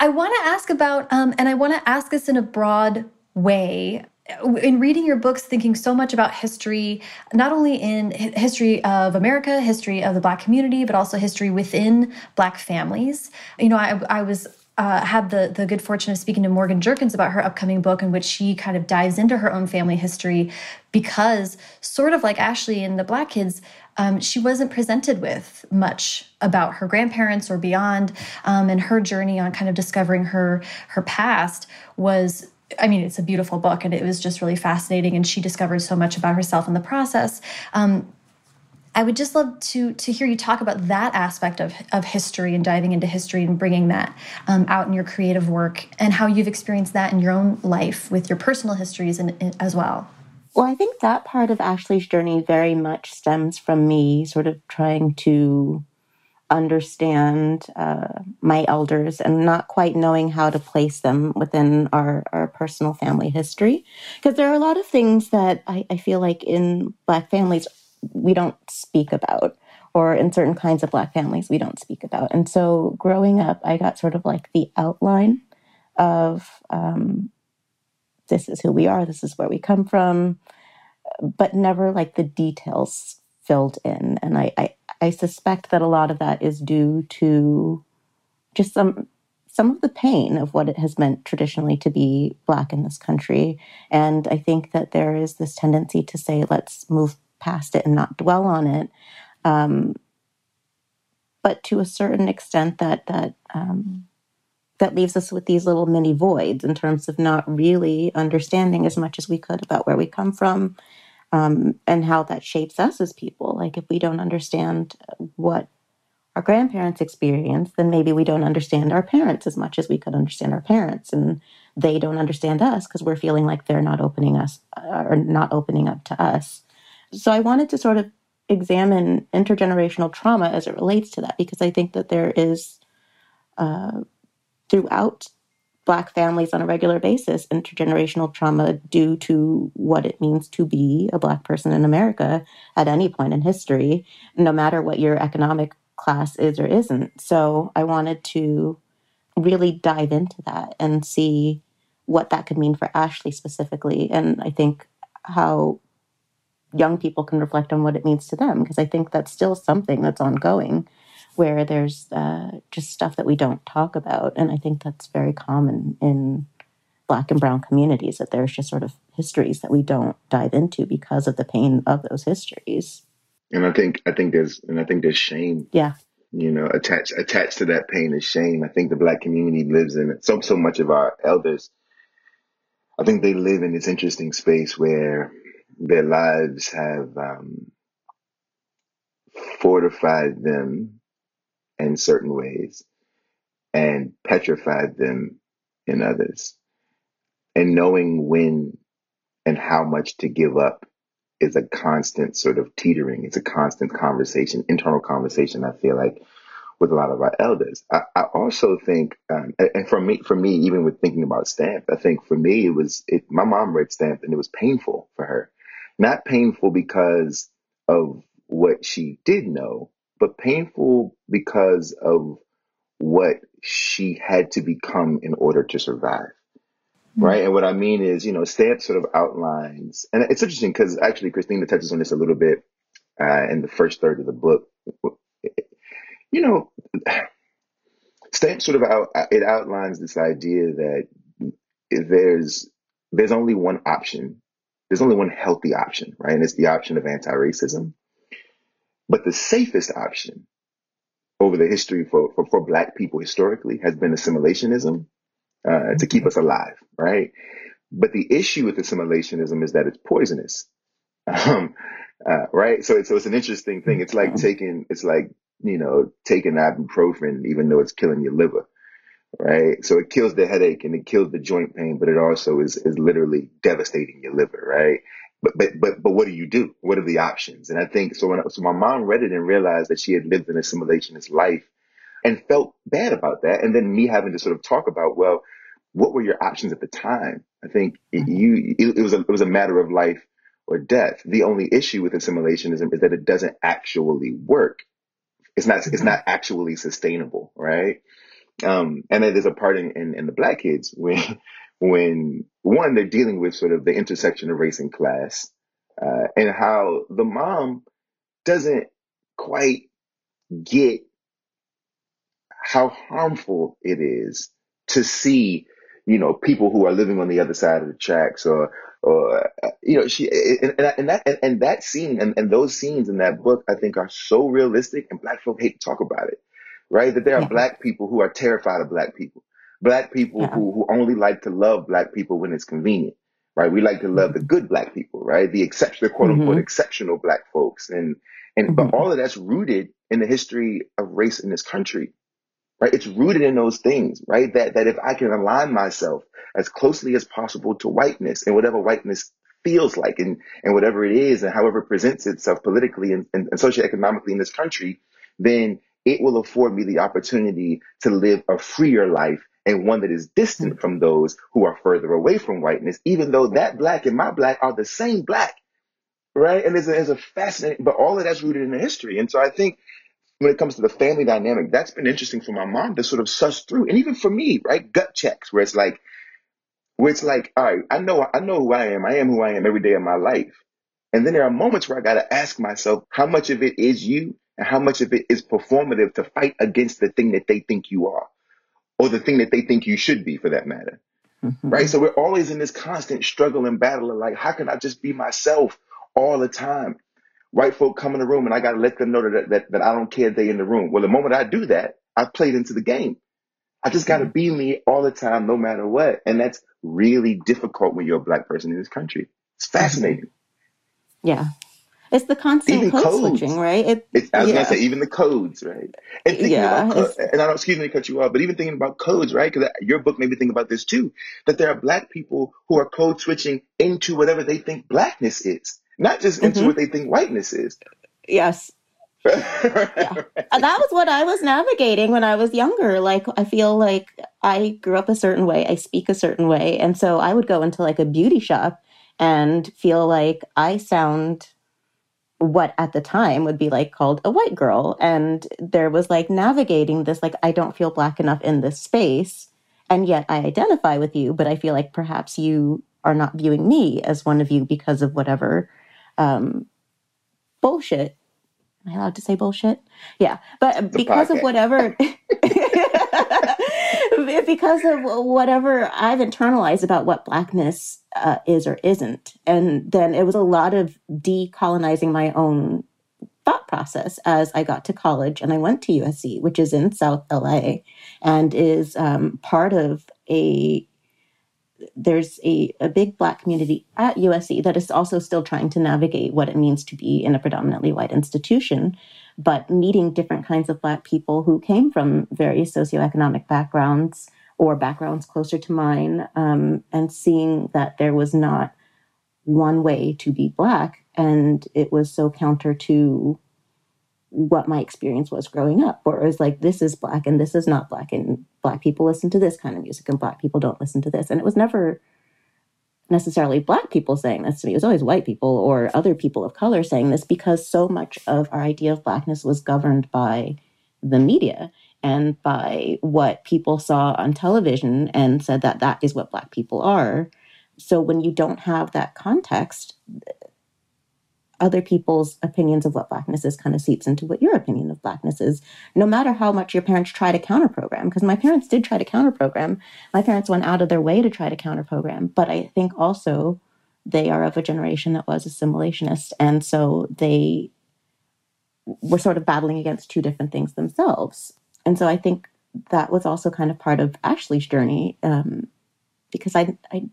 I want to ask about, um, and I want to ask this in a broad way. In reading your books, thinking so much about history, not only in history of America, history of the Black community, but also history within Black families. You know, I, I was uh, had the the good fortune of speaking to Morgan Jerkins about her upcoming book, in which she kind of dives into her own family history, because sort of like Ashley and the Black Kids, um, she wasn't presented with much about her grandparents or beyond, um, and her journey on kind of discovering her her past was. I mean, it's a beautiful book, and it was just really fascinating. And she discovered so much about herself in the process. Um, I would just love to to hear you talk about that aspect of of history and diving into history and bringing that um, out in your creative work, and how you've experienced that in your own life with your personal histories and, and as well. Well, I think that part of Ashley's journey very much stems from me sort of trying to understand uh, my elders and not quite knowing how to place them within our, our personal family history. Because there are a lot of things that I, I feel like in Black families we don't speak about, or in certain kinds of Black families we don't speak about. And so growing up, I got sort of like the outline of um, this is who we are, this is where we come from, but never like the details filled in. And I, I, I suspect that a lot of that is due to just some some of the pain of what it has meant traditionally to be black in this country. And I think that there is this tendency to say, let's move past it and not dwell on it. Um, but to a certain extent, that that um, that leaves us with these little mini voids in terms of not really understanding as much as we could about where we come from, um, and how that shapes us as people. Like, if we don't understand what our grandparents experienced, then maybe we don't understand our parents as much as we could understand our parents. And they don't understand us because we're feeling like they're not opening us uh, or not opening up to us. So I wanted to sort of examine intergenerational trauma as it relates to that because I think that there is uh, throughout Black families on a regular basis intergenerational trauma due to what it means to be a Black person in America at any point in history, no matter what your economic class is or isn't. So I wanted to really dive into that and see what that could mean for Ashley specifically. And I think how young people can reflect on what it means to them, because I think that's still something that's ongoing where there's uh, just stuff that we don't talk about. And I think that's very common in Black and Brown communities that there's just sort of histories that we don't dive into because of the pain of those histories. And I think I think there's and I think there's shame. Yeah. You know, attached attached to that pain is shame. I think the black community lives in it. So so much of our elders, I think they live in this interesting space where their lives have um, fortified them in certain ways and petrified them in others. And knowing when and how much to give up is a constant sort of teetering. It's a constant conversation, internal conversation. I feel like with a lot of our elders. I, I also think, um, and for me, for me, even with thinking about Stamped, I think for me it was it, my mom read Stamped and it was painful for her, not painful because of what she did know, but painful because of what she had to become in order to survive. Mm-hmm. Right. And what I mean is, you know, Stamp sort of outlines, and it's interesting because actually Christina touches on this a little bit uh, in the first third of the book. You know, <sighs> Stamp sort of out, it outlines this idea that there's there's only one option. There's only one healthy option, right? And it's the option of anti-racism. But the safest option over the history for, for, for black people historically has been assimilationism uh, to keep us alive, right? But the issue with assimilationism is that it's poisonous, <laughs> um, uh, right? So it's, so it's an interesting thing. It's like taking, it's like, you know, taking ibuprofen, even though it's killing your liver, right? So it kills the headache and it kills the joint pain, but it also is, is literally devastating your liver, right? but but but but what do you do? What are the options? And I think so. When so my mom read it and realized that she had lived an assimilationist life, and felt bad about that. And then me having to sort of talk about, well, what were your options at the time? I think it, mm-hmm. you it, it was a it was a matter of life or death. The only issue with assimilationism is that it doesn't actually work. It's not it's not actually sustainable, right? Um, and there's a part in, in, in the black kids when <laughs> when one they're dealing with sort of the intersection of race and class uh, and how the mom doesn't quite get how harmful it is to see you know people who are living on the other side of the tracks or or you know she and, and that and, and that scene and, and those scenes in that book i think are so realistic and black folk hate to talk about it right that there are yeah. black people who are terrified of black people black people yeah. who, who only like to love black people when it's convenient, right? We like to love the good black people, right? The exceptional, quote unquote mm-hmm. exceptional black folks. And, and, mm-hmm. but all of that's rooted in the history of race in this country, right? It's rooted in those things, right? That, that if I can align myself as closely as possible to whiteness and whatever whiteness feels like and, and whatever it is and however it presents itself politically and, and, and socioeconomically in this country, then it will afford me the opportunity to live a freer life and one that is distant mm-hmm. from those who are further away from whiteness, even though that black and my black are the same black, right? And it's a, it's a fascinating, but all of that's rooted in the history. And so I think when it comes to the family dynamic, that's been interesting for my mom to sort of suss through, and even for me, right? Gut checks where it's like, where it's like, all right, I know, I know who I am. I am who I am every day of my life. And then there are moments where I got to ask myself, how much of it is you and how much of it is performative to fight against the thing that they think you are or the thing that they think you should be for that matter. Mm-hmm. Right. So we're always in this constant struggle and battle of like, how can I just be myself all the time? White folk come in the room and I got to let them know that, that, that I don't care they in the room. Well, the moment I do that, I've played into the game. I just got to mm-hmm. be me all the time, no matter what. And that's really difficult when you're a black person in this country. It's fascinating. Yeah. It's the constant Even code codes. switching, right? It, It's, I was yeah. gonna say even the codes, right? And thinking Yeah, about, co- and I don't excuse me to cut you off, but even thinking about codes, right? Because your book made me think about this too. That there are black people who are code switching into whatever they think blackness is, not just into Mhm. what they think whiteness is. Yes. <laughs> Uh, that was what I was navigating when I was younger. Like, I feel like I grew up a certain way, I speak a certain way. And so I would go into like a beauty shop and feel like I sound what at the time would be like called a white girl. And there was like navigating this, like, I don't feel black enough in this space. And yet I identify with you, but I feel like perhaps you are not viewing me as one of you because of whatever um, bullshit Am I allowed to say bullshit? Yeah, but because of whatever, <laughs> <laughs> because of whatever I've internalized about what blackness uh, is or isn't, and then it was a lot of decolonizing my own thought process as I got to college and I went to USC, which is in South LA, and is um, part of a there's a, a big black community at USC that is also still trying to navigate what it means to be in a predominantly white institution, but meeting different kinds of black people who came from various socioeconomic backgrounds or backgrounds closer to mine, um, and seeing that there was not one way to be black, and it was so counter to what my experience was growing up, where it was like, this is black and this is not black, and black people listen to this kind of music and black people don't listen to this. And it was never necessarily black people saying this to me, it was always white people or other people of color saying this because so much of our idea of blackness was governed by the media and by what people saw on television and said that that is what black people are. So when you don't have that context, other people's opinions of what blackness is kind of seeps into what your opinion of blackness is, no matter how much your parents try to counter program. Because my parents did try to counter program. My parents went out of their way to try to counter program. But I think also they are of a generation that was assimilationist. And so they were sort of battling against two different things themselves. And so I think that was also kind of part of Ashley's journey. Um, because I, I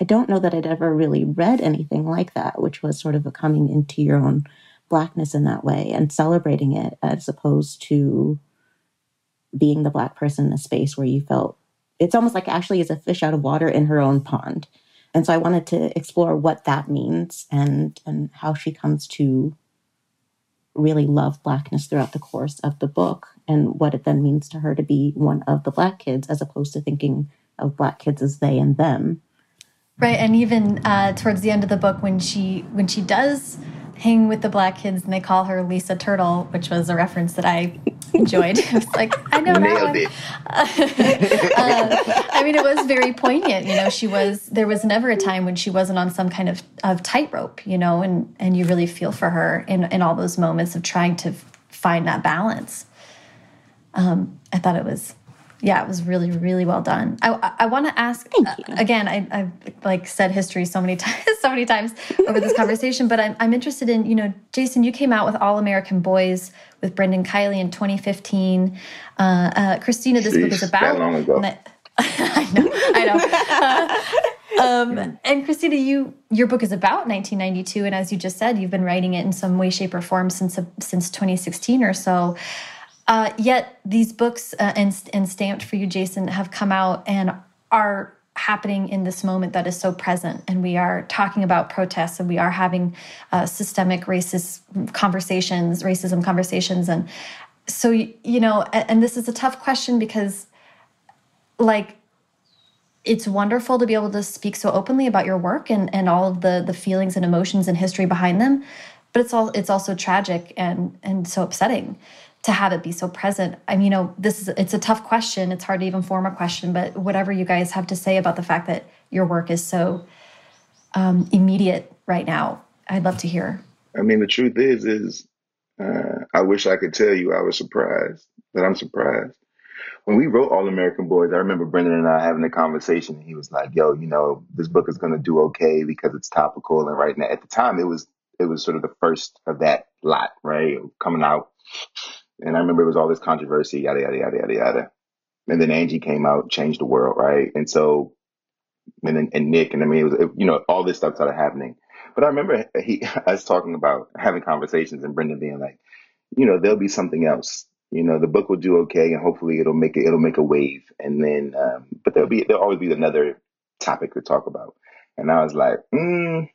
I don't know that I'd ever really read anything like that, which was sort of a coming into your own blackness in that way and celebrating it as opposed to being the black person in a space where you felt it's almost like Ashley is a fish out of water in her own pond. And so I wanted to explore what that means and and how she comes to really love blackness throughout the course of the book and what it then means to her to be one of the black kids as opposed to thinking of black kids as they and them Right, and even uh, towards the end of the book, when she when she does hang with the black kids and they call her Lisa Turtle, which was a reference that I enjoyed. <laughs> I was like, I know that Nailed one. uh, <laughs> I mean, it was very poignant. You know, she was there was never a time when she wasn't on some kind of, of tightrope. You know, and and you really feel for her in in all those moments of trying to find that balance. Um, I thought it was yeah, it was really, really well done. I, I, I want to ask uh, again. I, I've like said history so many <laughs> times, so many times over this conversation, but I'm, I'm interested in you know, Jason, you came out with All American Boys with Brendan Kiely in 2015. Uh, uh, Christina, this book is about. that long ago. <laughs> I know, I know. Uh, um, <laughs> and Christina, you your book is about 1992, and as you just said, you've been writing it in some way, shape, or form since since 2016 or so. Uh, yet these books uh, and, and stamped for you, Jason, have come out and are happening in this moment that is so present. And we are talking about protests and we are having uh, systemic racist conversations, racism conversations. And so, you know, and, and this is a tough question because, like, it's wonderful to be able to speak so openly about your work and, and all of the the feelings and emotions and history behind them but it's all it's also tragic and and so upsetting to have it be so present. I mean, you know, this is it's a tough question. It's hard to even form a question, but whatever you guys have to say about the fact that your work is so um, immediate right now, I'd love to hear. I mean, the truth is, is uh, I wish I could tell you I was surprised, but I'm surprised. When we wrote All American Boys, I remember Brendan and I having a conversation, and he was like, "Yo, you know, this book is going to do okay because it's topical." And right now, at the time, it was it was sort of the first of that lot, right, coming out. And I remember it was all this controversy, yada yada yada yada yada. And then Angie came out, changed the world, right? And so, and then and Nic, and I mean, it was it, you know all this stuff started happening. But I remember he <laughs> us talking about having conversations and Brendan being like, you know, there'll be something else. You know, the book will do okay, and hopefully it'll make it. It'll make a wave, and then, um, but there'll be there'll always be another topic to talk about. And I was like, mm,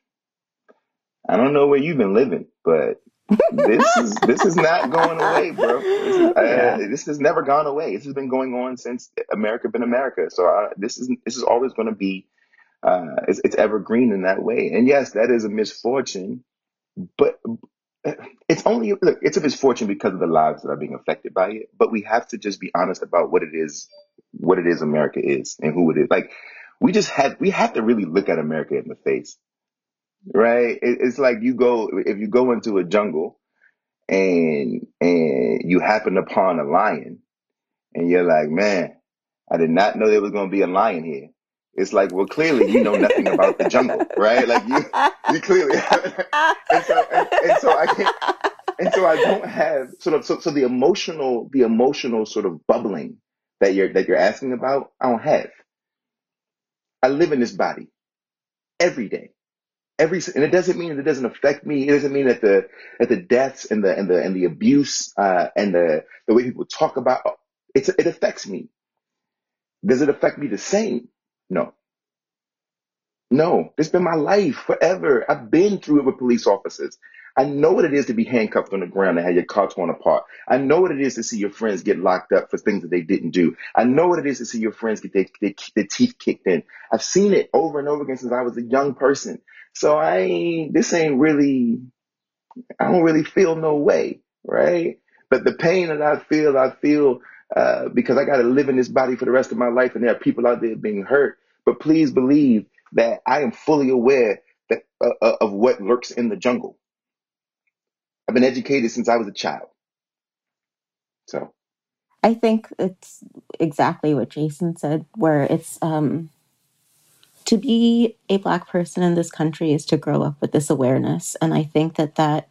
I don't know where you've been living, but this is this is not going away, bro. This is, uh, this has never gone away. This has been going on since America been America. So uh, this is this is always going to be uh, it's, it's evergreen in that way. And yes, that is a misfortune, but it's only look, it's a misfortune because of the lives that are being affected by it. But we have to just be honest about what it is, what it is America is, and who it is. Like we just had we have to really look at America in the face, right? It, it's like you go if you go into a jungle and and you happen upon a lion, and you're like, man, I did not know there was going to be a lion here. It's like, well, clearly you know nothing about the jungle, right? Like you, you clearly, <laughs> and so and, and so I can't, and so I don't have sort of so, so the emotional the emotional sort of bubbling that you're that you're asking about. I don't have. I live in this body every day, every and it doesn't mean that it doesn't affect me. It doesn't mean that the that the deaths and the and the and the abuse uh, and the the way people talk about it's it affects me. Does it affect me the same? No. No, it's been my life forever. I've been through it with police officers. I know what it is to be handcuffed on the ground and have your car torn apart. I know what it is to see your friends get locked up for things that they didn't do. I know what it is to see your friends get their, their, their teeth kicked in. I've seen it over and over again since I was a young person. So I ain't, this ain't really, I don't really feel no way, right? But the pain that I feel, I feel uh, because I got to live in this body for the rest of my life, and there are people out there being hurt. But please believe that I am fully aware that uh, uh, of what lurks in the jungle. I've been educated since I was a child. So I think it's exactly what Jason said, where it's um, to be a Black person in this country is to grow up with this awareness. And I think that that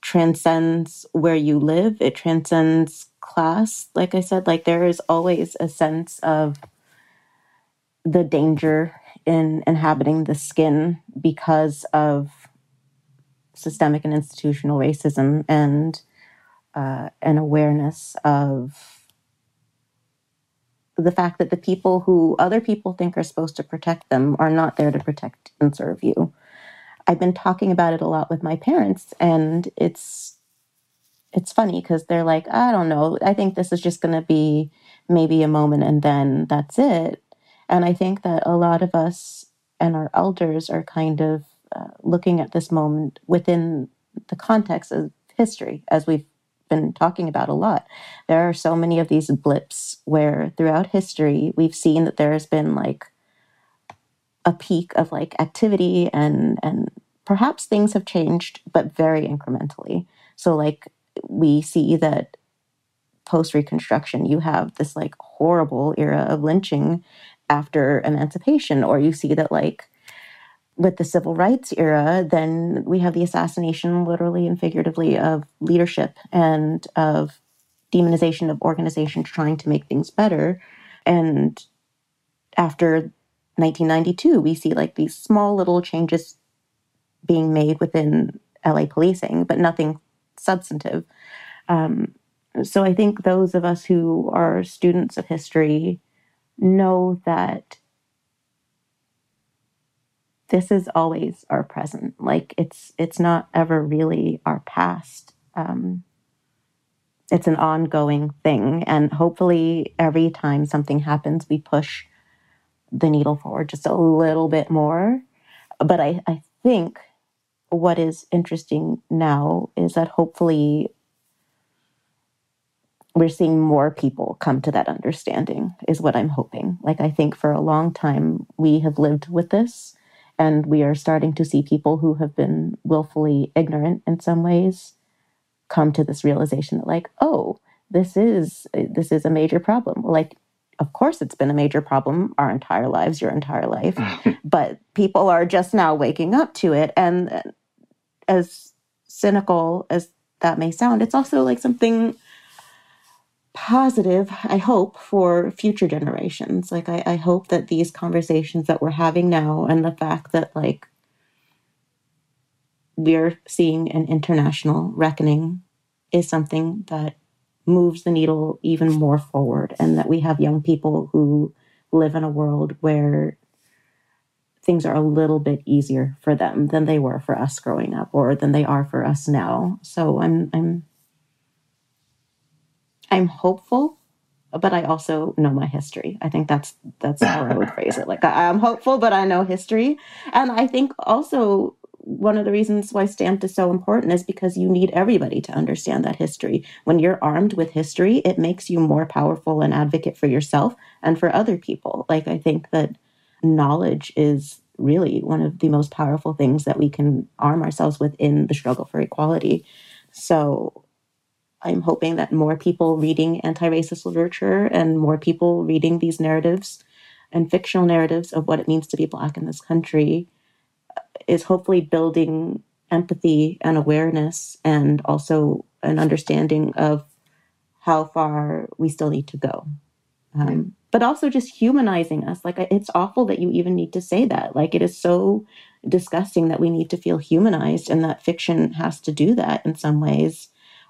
transcends where you live, it transcends class. Like I said, like there is always a sense of the danger in inhabiting the skin because of systemic and institutional racism and uh, an awareness of the fact that the people who other people think are supposed to protect them are not there to protect and serve you. I've been talking about it a lot with my parents, and it's it's funny because they're like, I don't know, I think this is just going to be maybe a moment and then that's it. And I think that a lot of us and our elders are kind of uh, looking at this moment within the context of history, as we've been talking about a lot. There are so many of these blips where throughout history we've seen that there has been like a peak of like activity and and perhaps things have changed but very incrementally so like we see that post reconstruction you have this like horrible era of lynching after emancipation or you see that like with the civil rights era then we have the assassination literally and figuratively of leadership and of demonization of organizations trying to make things better and after 1992, we see like these small little changes being made within LA policing, but nothing substantive. Um, so I think those of us who are students of history know that this is always our present. Like it's it's not ever really our past. Um, it's an ongoing thing, and hopefully, every time something happens, we push the needle forward just a little bit more. But I, I think what is interesting now is that hopefully we're seeing more people come to that understanding, is what I'm hoping. Like, I think for a long time we have lived with this, and we are starting to see people who have been willfully ignorant in some ways come to this realization that, like, oh, this is this is a major problem. Like of course it's been a major problem our entire lives your entire life <laughs> but people are just now waking up to it and as cynical as that may sound it's also like something positive i hope for future generations like I, I hope that these conversations that we're having now and the fact that like we're seeing an international reckoning is something that moves the needle even more forward, and that we have young people who live in a world where things are a little bit easier for them than they were for us growing up or than they are for us now. So I'm I'm I'm hopeful, but I also know my history. I think that's that's how I would phrase it. Like I, I'm hopeful, but I know history. And I think also one of the reasons why stamped is so important is because you need everybody to understand that history. When you're armed with history, it makes you more powerful and advocate for yourself and for other people. Like I think that knowledge is really one of the most powerful things that we can arm ourselves with in the struggle for equality. So I'm hoping that more people reading anti racist literature and more people reading these narratives and fictional narratives of what it means to be Black in this country is hopefully building empathy and awareness and also an understanding of how far we still need to go. Um, but also just humanizing us. Like, it's awful that you even need to say that. Like, it is so disgusting that we need to feel humanized and that fiction has to do that in some ways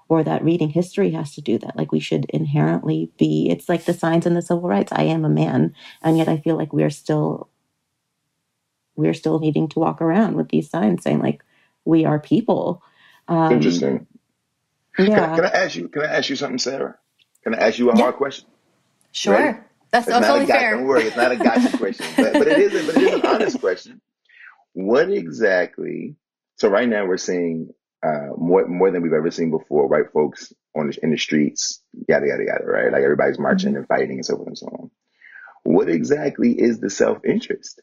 or that reading history has to do that. Like we should inherently be, it's like the signs in the civil rights. I am a man. And yet I feel like we're still, we're still needing to walk around with these signs saying like, we are people. Um, Interesting. Yeah. Can I, can I, ask you, can I ask you something, Sarah? Can I ask you a yeah. hard question? Sure. Ready? That's, that's only fair. Don't worry, it's not a gotcha question, but, but it is, but it is an honest <laughs> question. What exactly? So right now we're seeing uh, more more than we've ever seen before. White folks on the, in the streets, yada yada yada, right? Like everybody's marching mm-hmm. and fighting and so forth and so on. What exactly is the self interest?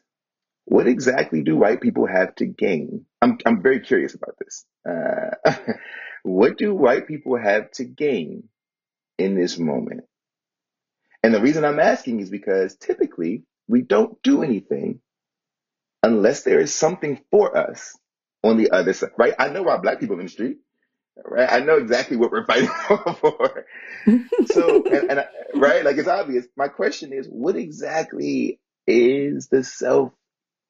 What exactly do white people have to gain? I'm I'm very curious about this. Uh, <laughs> what do white people have to gain in this moment? And the reason I'm asking is because typically we don't do anything unless there is something for us on the other side, right? I know why black people in the street, right? I know exactly what we're fighting <laughs> for. so, and, and right, like it's obvious. My question is, what exactly is the self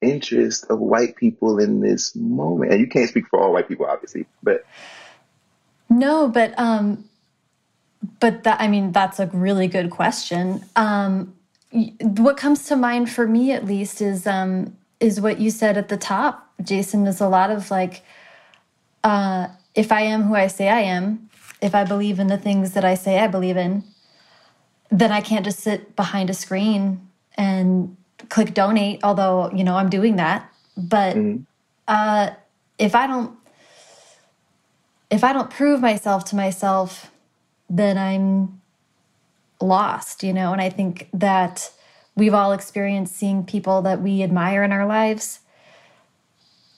interest of white people in this moment? And you can't speak for all white people, obviously, but no, but um, but that I mean that's a really good question. Um, what comes to mind for me, at least, is um, is what you said at the top, Jason, is a lot of like, uh, if I am who I say I am, if I believe in the things that I say I believe in, then I can't just sit behind a screen and click donate, although, you know, I'm doing that. But mm-hmm. uh, if I don't, if I don't prove myself to myself, then I'm lost, you know, and I think that we've all experienced seeing people that we admire in our lives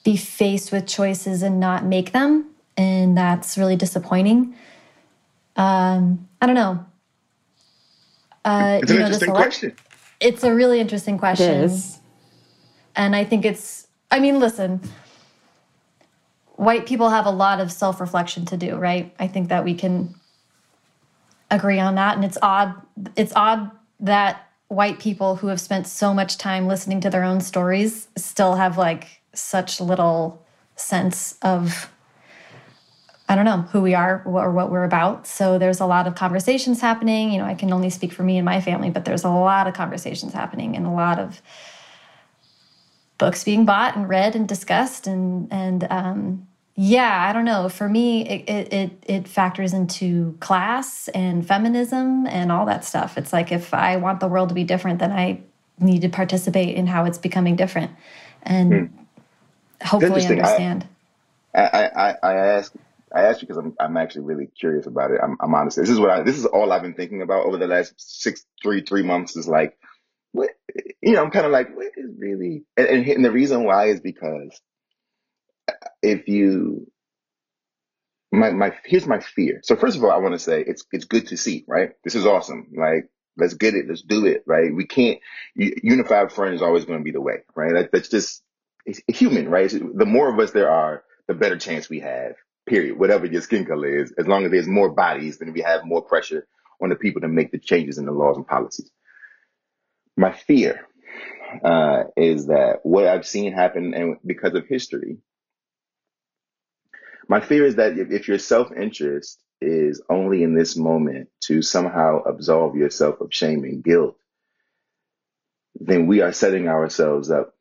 be faced with choices and not make them. And that's really disappointing. Um, I don't know. Uh, it's an know, interesting question. It's a really interesting question. And I think it's, I mean, listen, white people have a lot of self reflection to do, right? I think that we can agree on that. And it's odd, it's odd that white people who have spent so much time listening to their own stories still have like such little sense of I don't know who we are or what we're about. So there's a lot of conversations happening. You know, I can only speak for me and my family, but there's a lot of conversations happening and a lot of books being bought and read and discussed and and um, yeah, I don't know. For me, it, it it factors into class and feminism and all that stuff. It's like if I want the world to be different, then I need to participate in how it's becoming different, and hmm. Hopefully understand. I, I, I, I ask I ask you because I'm I'm actually really curious about it. I'm I'm honest. This is what I this is all I've been thinking about over the last six three three months. Is like what you know. I'm kind of like what is really and, and the reason why is because if you my my here's my fear. So first of all, I want to say it's it's good to see, right? This is awesome. Like let's get it, let's do it, right? We can't unified front is always going to be the way, right? That, that's just it's human, right? The more of us there are, the better chance we have. Period. Whatever your skin color is, as long as there's more bodies, then we have more pressure on the people to make the changes in the laws and policies. My fear uh, is that what I've seen happen, and because of history, My fear is that if, if your self interest is only in this moment to somehow absolve yourself of shame and guilt, then we are setting ourselves up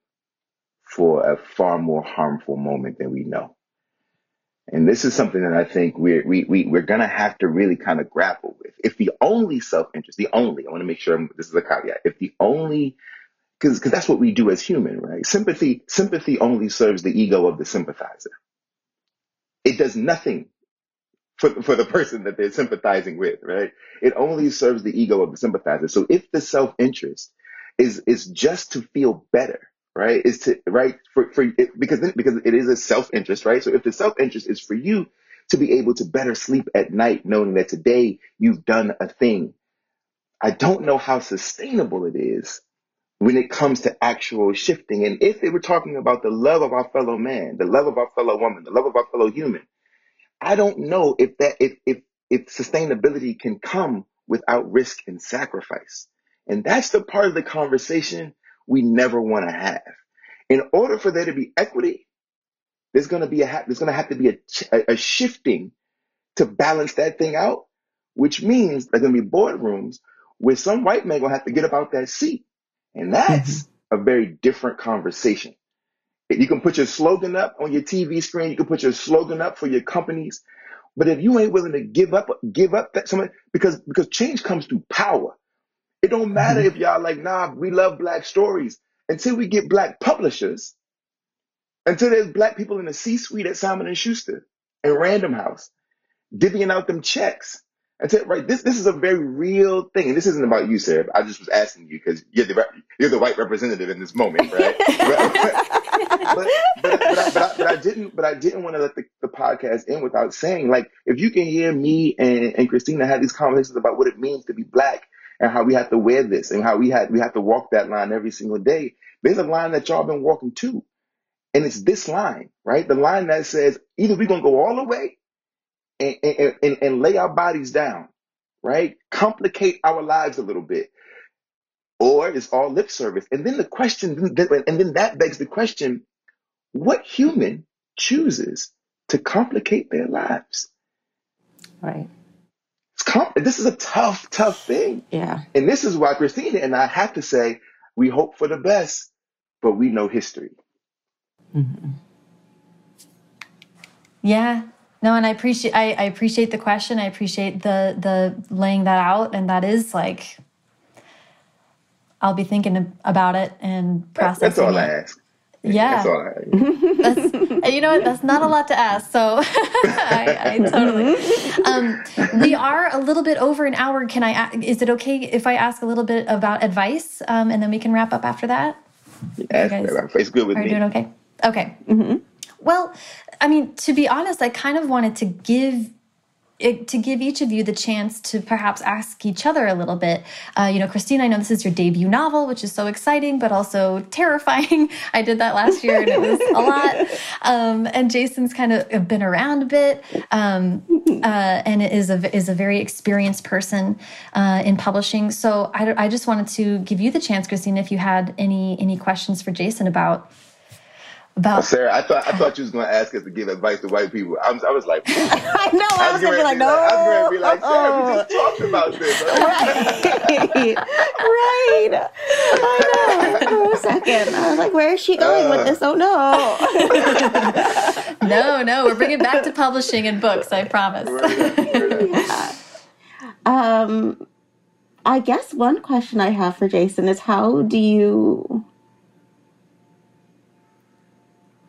for a far more harmful moment than we know. And this is something that I think we're, we, we, we're going to have to really kind of grapple with. If the only self interest, the only, I want to make sure this is a caveat, if the only, because that's what we do as human, right? Sympathy, sympathy only serves the ego of the sympathizer. It does nothing for, for the person that they're sympathizing with, right? It only serves the ego of the sympathizer. So if the self interest is, is just to feel better, right? Is to, right? For, for, it, because, then, because it is a self interest, right? So if the self interest is for you to be able to better sleep at night, knowing that today you've done a thing, I don't know how sustainable it is when it comes to actual shifting. And if they were talking about the love of our fellow man, the love of our fellow woman, the love of our fellow human, I don't know if that if if if sustainability can come without risk and sacrifice. And that's the part of the conversation we never want to have. In order for there to be equity, there's going to be a there's going to have to be a, a, a shifting to balance that thing out, which means there's going to be boardrooms where some white man going to have to get up out that seat. And that's mm-hmm. a very different conversation. You can put your slogan up on your TV screen. You can put your slogan up for your companies. But if you ain't willing to give up, give up that something because because change comes through power. It don't matter mm-hmm. if y'all like, nah, we love black stories until we get black publishers, until there's black people in the C-suite at Simon and Schuster and Random House divvying out them checks. Said, right, this this is a very real thing, and this isn't about you, Sarah. I just was asking you because you're the you're the white representative in this moment, <laughs> right? <laughs> but, but, but, I, but, I, but I <laughs> didn't but I didn't want to let the, the podcast end without saying, like, if you can hear me and, and Christina have these conversations about what it means to be black and how we have to wear this and how we had we have to walk that line every single day, there's a line that y'all been walking too. And it's this line, right? The line that says either we're gonna go all the way and, and, and, and lay our bodies down, right? Complicate our lives a little bit. Or it's all lip service. And then the question, and then that begs the question what human chooses to complicate their lives? Right. Com- this is a tough, tough thing. Yeah. And this is why Christina and I have to say, we hope for the best, but we know history. Mm-hmm. Yeah, no, and I appreciate I, I appreciate the question. I appreciate the the laying that out, and that is like I'll be thinking about it and processing. That's all it. I ask. Yeah, that's that's, you know what? That's not a lot to ask. So <laughs> I, I, <laughs> totally. Um, we are a little bit over an hour. Can I? Is it okay if I ask a little bit about advice, um, and then we can wrap up after that? Yes, it's good with are me. Are you doing okay? Okay. Mm -hmm. Well, I mean, to be honest, I kind of wanted to give it, to give each of you the chance to perhaps ask each other a little bit. Uh, you know, Christine, I know this is your debut novel, which is so exciting, but also <laughs> terrifying. I did that last year and it was a <laughs> lot. Um, and Jason's kind of been around a bit um, uh, and is a, is a very experienced person uh, in publishing. So I, I just wanted to give you the chance, Christine, if you had any, any questions for Jason about about Sarah, I thought I thought you was going to ask us to give advice to white people. I was, I was like, <laughs> I know. I, I was, going to be like, no. Like, I was going to be like, Sarah, we just talked about this. <laughs> Right, right. I know. For a second, I was like, where is she going uh, with this? Oh no. <laughs> no, no, we're bringing back to publishing and books. I promise. yeah. Um, I guess one question I have for Jason is, how do you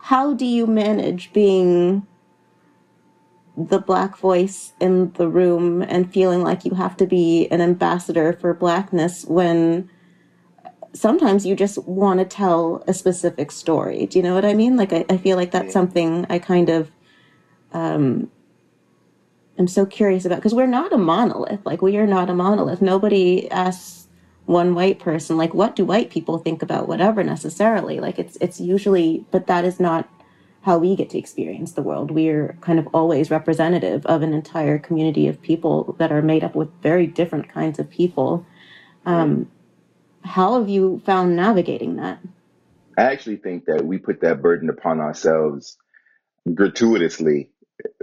how do you manage being the black voice in the room and feeling like you have to be an ambassador for blackness when sometimes you just want to tell a specific story. Do you know what I mean? Like, I, I feel like that's something I kind of um, am so curious about because we're not a monolith. Like, we are not a monolith. Nobody asks one white person like what do white people think about whatever necessarily? Like it's it's usually but that is not how we get to experience the world. We're kind of always representative of an entire community of people that are made up with very different kinds of people. Um, how have you found navigating that? I actually think that we put that burden upon ourselves gratuitously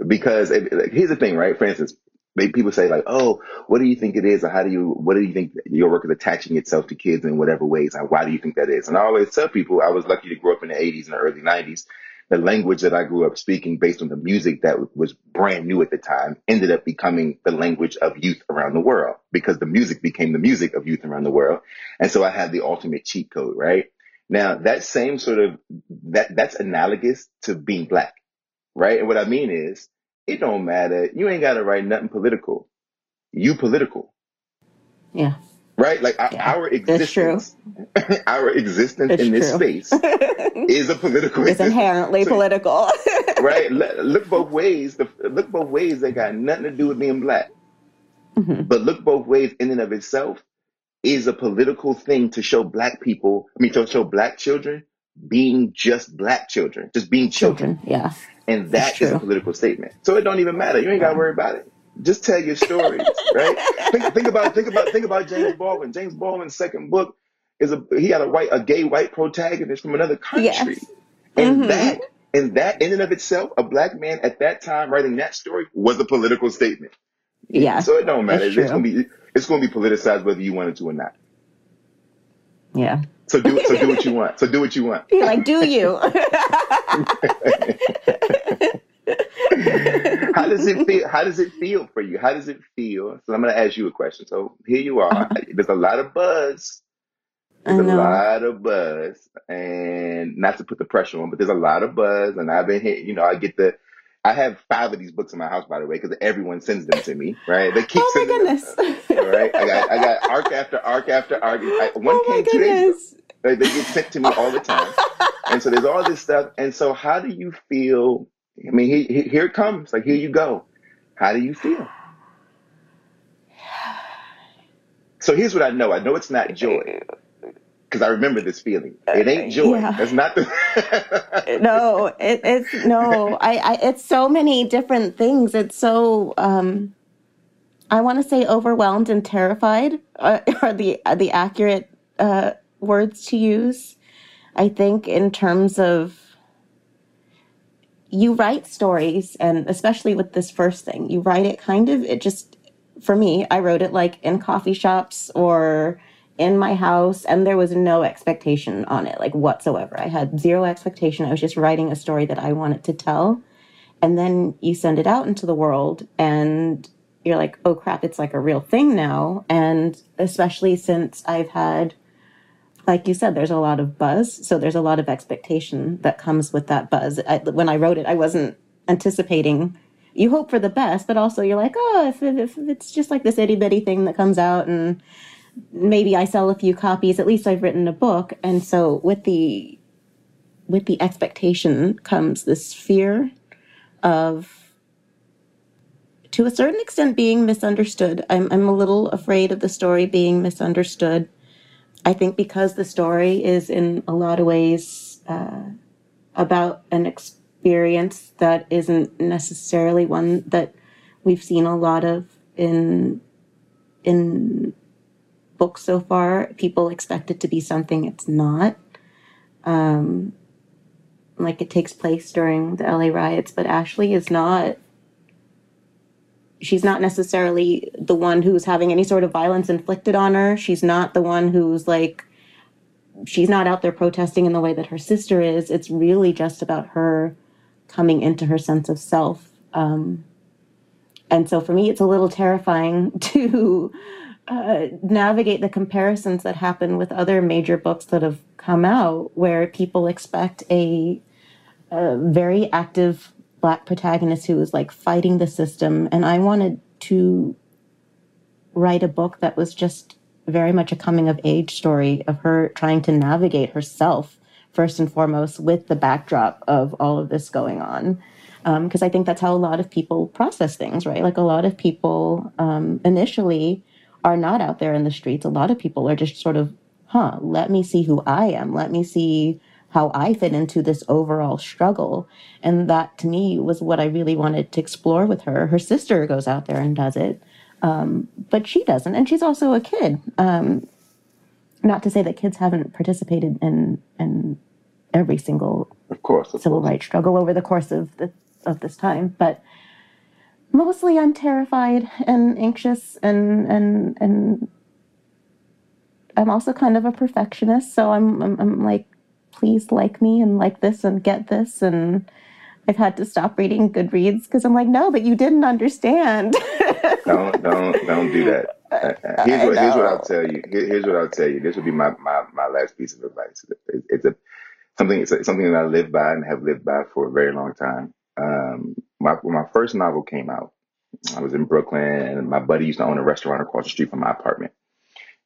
because it, like, here's the thing, right? For instance, they, people say like, "Oh, what do you think it is, or how do you, what do you think your work is attaching itself to kids in whatever ways, and why do you think that is?" And I always tell people, I was lucky to grow up in the '80s and the early '90s. The language that I grew up speaking, based on the music that was brand new at the time, ended up becoming the language of youth around the world because the music became the music of youth around the world, and so I had the ultimate cheat code, right? Now that same sort of that that's analogous to being black right? And what I mean is, it don't matter. You ain't got to write nothing political. You political, Yeah. right? Like our, Yeah. our existence, <laughs> our existence It's in this true. space <laughs> is a political it's existence. inherently So, political. <laughs> right? Look both ways. Look both ways. They got nothing to do with being black. Mhm. But look both ways in and of itself is a political thing to show black people, I mean, to show black children being just black children, just being children. Children. Yeah. And that is a political statement. So it don't even matter. You ain't got to worry about it. Just tell your stories, right? Think, think about think about think about James Baldwin. James Baldwin's second book is a he had a white a gay white protagonist from another country, Yes. and hmm that and that in and of itself, a black man at that time writing that story was a political statement. Yeah. So it don't matter. It's It's gonna be it's gonna be politicized whether you want it to or not. Yeah. So do so do what you want. So do what you want. <laughs> You're like, do you? <laughs> <laughs> How does it feel? How does it feel for you? How does it feel? So I'm going to ask you a question. So here you are. There's a lot of buzz. There's a lot of buzz, and not to put the pressure on, but there's a lot of buzz. And I've been hit. You know, I get the. I have five of these books in my house, by the way, because everyone sends them to me. Right? They keep Oh my sending them. goodness. All right. I got I got arc after arc after arc. I, one Oh my came two days goodness. They, they get sent to me all the time. And so there's all this stuff. And so how do you feel? I mean, he, he- here it comes. Like, here you go. How do you feel? So here's what I know. I know it's not joy because I remember this feeling. It ain't joy. Yeah. That's not the. <laughs> No, it, it's no. I, I. It's so many different things. It's so. Um, I want to say overwhelmed and terrified uh, <laughs> are the are the accurate uh, words to use. I think in terms of you write stories, and especially with this first thing, you write it kind of. It just for me, I wrote it like in coffee shops or in my house, and there was no expectation on it, like whatsoever. I had zero expectation. I was just writing a story that I wanted to tell. And then you send it out into the world, and you're like, oh crap, it's like a real thing now. And especially since I've had, like you said, there's a lot of buzz. So there's a lot of expectation that comes with that buzz. I, when I wrote it, I wasn't anticipating. You hope for the best, but also you're like, oh, if, if it's just like this itty bitty thing that comes out and maybe I sell a few copies, at least I've written a book. And so with the with the expectation comes this fear of to a certain extent being misunderstood. I'm I'm a little afraid of the story being misunderstood. I think because the story is in a lot of ways uh, about an experience that isn't necessarily one that we've seen a lot of in in books so far. People expect it to be something it's not. Um, like it takes place during the LA riots, but Ashley is not. She's not necessarily the one who's having any sort of violence inflicted on her. She's not the one who's like, she's not out there protesting in the way that her sister is. It's really just about her coming into her sense of self. Um, and so for me, it's a little terrifying <laughs> to uh, navigate the comparisons that happen with other major books that have come out where people expect a, a very active black protagonist who is like fighting the system. And I wanted to write a book that was just very much a coming of age story of her trying to navigate herself first and foremost with the backdrop of all of this going on because I think that's how a lot of people process things, right? Like a lot of people um, initially are not out there in the streets. A lot of people are just sort of, huh, let me see who I am. Let me see how I fit into this overall struggle. And that to me was what I really wanted to explore with her. Her sister goes out there and does it, um, but she doesn't. And she's also a kid. Um, not to say that kids haven't participated in, in every single Of course, of civil course. rights struggle over the course of the of this time. But mostly I'm terrified and anxious and and and I'm also kind of a perfectionist, so I'm I'm, I'm like please like me and like this and get this and I've had to stop reading Goodreads because I'm like, no, but you didn't understand. <laughs> don't don't don't do that. Uh, here's what here's what I'll tell you. Here, here's what I'll tell you. This would be my, my, my last piece of advice. It's, it's a something it's, a, something that I live by and have lived by for a very long time. Um, my when my first novel came out, I was in Brooklyn, and my buddy used to own a restaurant across the street from my apartment.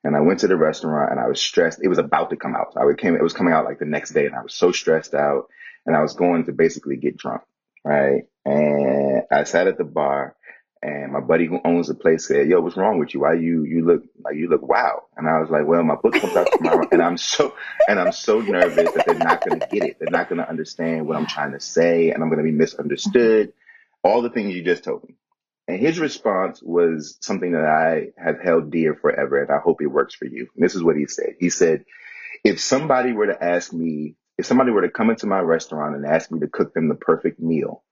And I went to the restaurant, and I was stressed. It was about to come out. I came. It was coming out like the next day, and I was so stressed out, and I was going to basically get drunk, right? And I sat at the bar, and my buddy who owns the place said, "Yo, what's wrong with you? Why you you look like you look wow?" And I was like, "Well, my book comes out tomorrow, and I'm so and I'm so nervous that they're not going to get it. They're not going to understand what I'm trying to say, and I'm going to be misunderstood. All the things you just told me." And his response was something that I have held dear forever, and I hope it works for you. And this is what he said. He said, "If somebody were to ask me, if somebody were to come into my restaurant and ask me to cook them the perfect meal."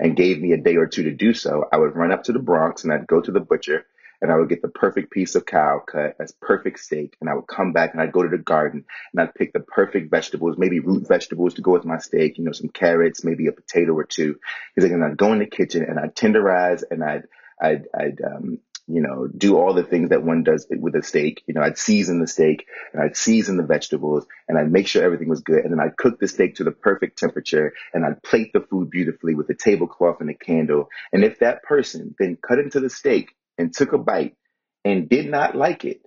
and gave me a day or two to do so, I would run up to the Bronx and I'd go to the butcher and I would get the perfect piece of cow cut as perfect steak. And I would come back and I'd go to the garden and I'd pick the perfect vegetables, maybe root vegetables to go with my steak, you know, some carrots, maybe a potato or two. Because then I'd go in the kitchen and I'd tenderize and I'd, I'd, I'd, um, you know, do all the things that one does with a steak. You know, I'd season the steak and I'd season the vegetables and I'd make sure everything was good. And then I'd cook the steak to the perfect temperature and I'd plate the food beautifully with a tablecloth and a candle. And if that person then cut into the steak and took a bite and did not like it,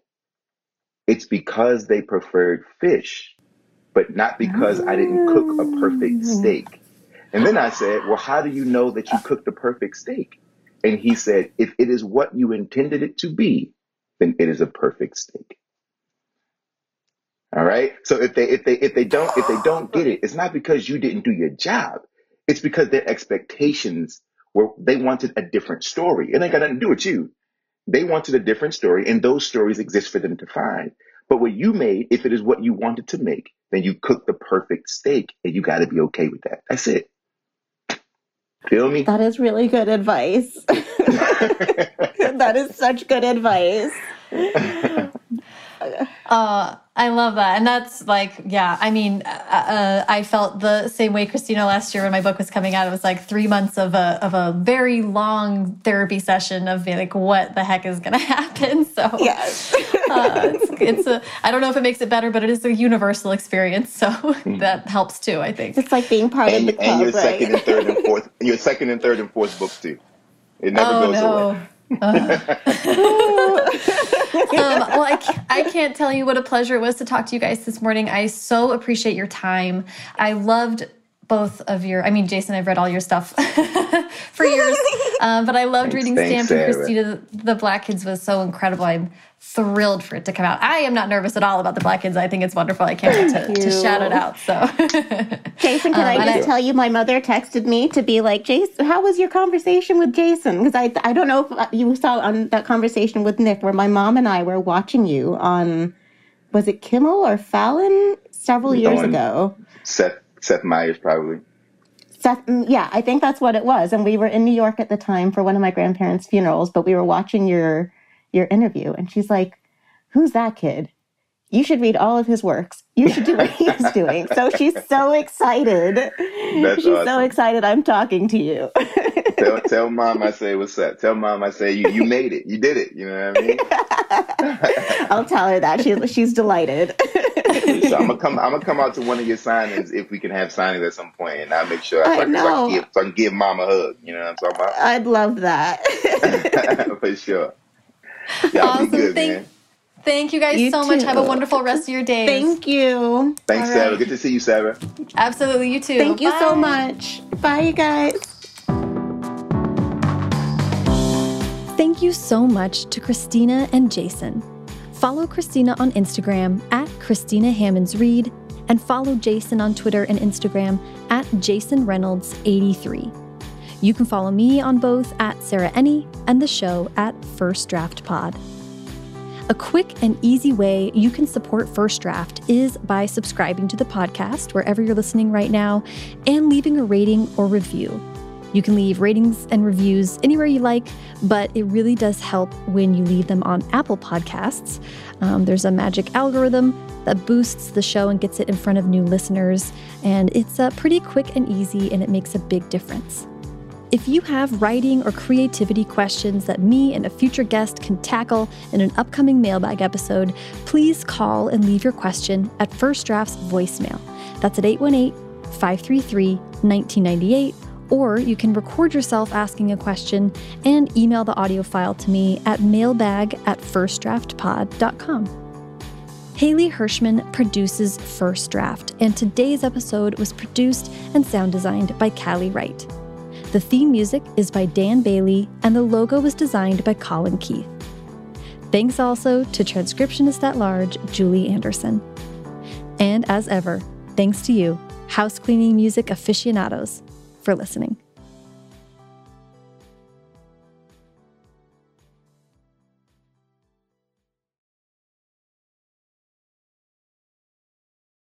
it's because they preferred fish, but not because I didn't cook a perfect mm. steak. And then I said, well, how do you know that you cooked a perfect steak? And he said, if it is what you intended it to be, then it is a perfect steak. All right. So if they if they if they don't if they don't get it, it's not because you didn't do your job. It's because their expectations were they wanted a different story. It ain't got nothing to do with you. They wanted a different story, and those stories exist for them to find. But what you made, if it is what you wanted to make, then you cooked the perfect steak, and you got to be okay with that. That's it. Feel me? That is really good advice. <laughs> that is such good advice. <laughs> Uh, I love that. And that's like, yeah, I mean, uh, uh, I felt the same way, Christina, last year when my book was coming out. It was like three months of a, of a very long therapy session of being like, what the heck is going <laughs> to happen? So, yes. uh, it's, it's, a, I don't know if it makes it better, but it is a universal experience. So mm. that helps too, I think. It's like being part and, of the club, And your right? second and third and <laughs> fourth, your second and third and fourth books too. It never oh, goes no. away. <laughs> um, well, I can't, I can't tell you what a pleasure it was to talk to you guys this morning. I so appreciate your time. I loved both of your i mean jason i've read all your stuff <laughs> for years um, <laughs> but i loved Thanks, reading thanks, stamp and christina the black kids was so incredible. I'm thrilled for it to come out. I am not nervous at all about the black kids. I think it's wonderful. I can't wait to, to shout it out so. <laughs> Jason, can Um, I just I- tell you, my mother texted me to be like, Jason, how was your conversation with Jason? Because I, I don't know if you saw on that conversation with Nic where my mom and I were watching you on, was it Kimmel or Fallon several years ago? Seth Seth Meyers probably. Seth, mm, yeah, I think that's what it was. And we were in New York at the time for one of my grandparents' funerals, but we were watching your your interview, and she's like, "Who's that kid? You should read all of his works. You should do what he's doing." So she's so excited. That's she's so excited. I'm talking to you. tell, <laughs> tell mom I say what's up. Tell mom I say you, you made it. You did it. You know what I mean? <laughs> I'll tell her that she's she's delighted. <laughs> so I'm gonna <laughs> come. I'm gonna come out to one of your signings if we can have signings at some point, and I'll make sure I I, can, so I, know. can give, so I can give mom a hug. You know what I'm talking about? I'd love that. <laughs> For sure. Y'all Awesome. be good, Thank- man. thank you guys You so much have a wonderful rest of your day. Thank you. Thanks, All Sarah. Good to see you, Sarah. absolutely you too Thank you so much. Bye, you guys. Thank you so much to Christina and Jason. Follow Christina on Instagram at Christina Hammonds Reed and follow Jason on Twitter and Instagram at Jason Reynolds 83. You can follow me on both at Sarah Enni and the show at First Draft Pod. A quick and easy way you can support First Draft is by subscribing to the podcast wherever you're listening right now and leaving a rating or review. You can leave ratings and reviews anywhere you like, but it really does help when you leave them on Apple Podcasts. Um, there's a magic algorithm that boosts the show and gets it in front of new listeners, and it's uh, pretty quick and easy, and it makes a big difference. If you have writing or creativity questions that me and a future guest can tackle in an upcoming mailbag episode, please call and leave your question at First Draft's voicemail. That's at 818 533 1998 or you can record yourself asking a question and email the audio file to me at mailbag at firstdraftpod.com. Haley Hirschman produces First Draft, and today's episode was produced and sound designed by Callie Wright. The theme music is by Dan Bailey, and the logo was designed by Colin Keith. Thanks also to transcriptionist at large Julie Anderson. And as ever, thanks to you, house cleaning music aficionados, for listening.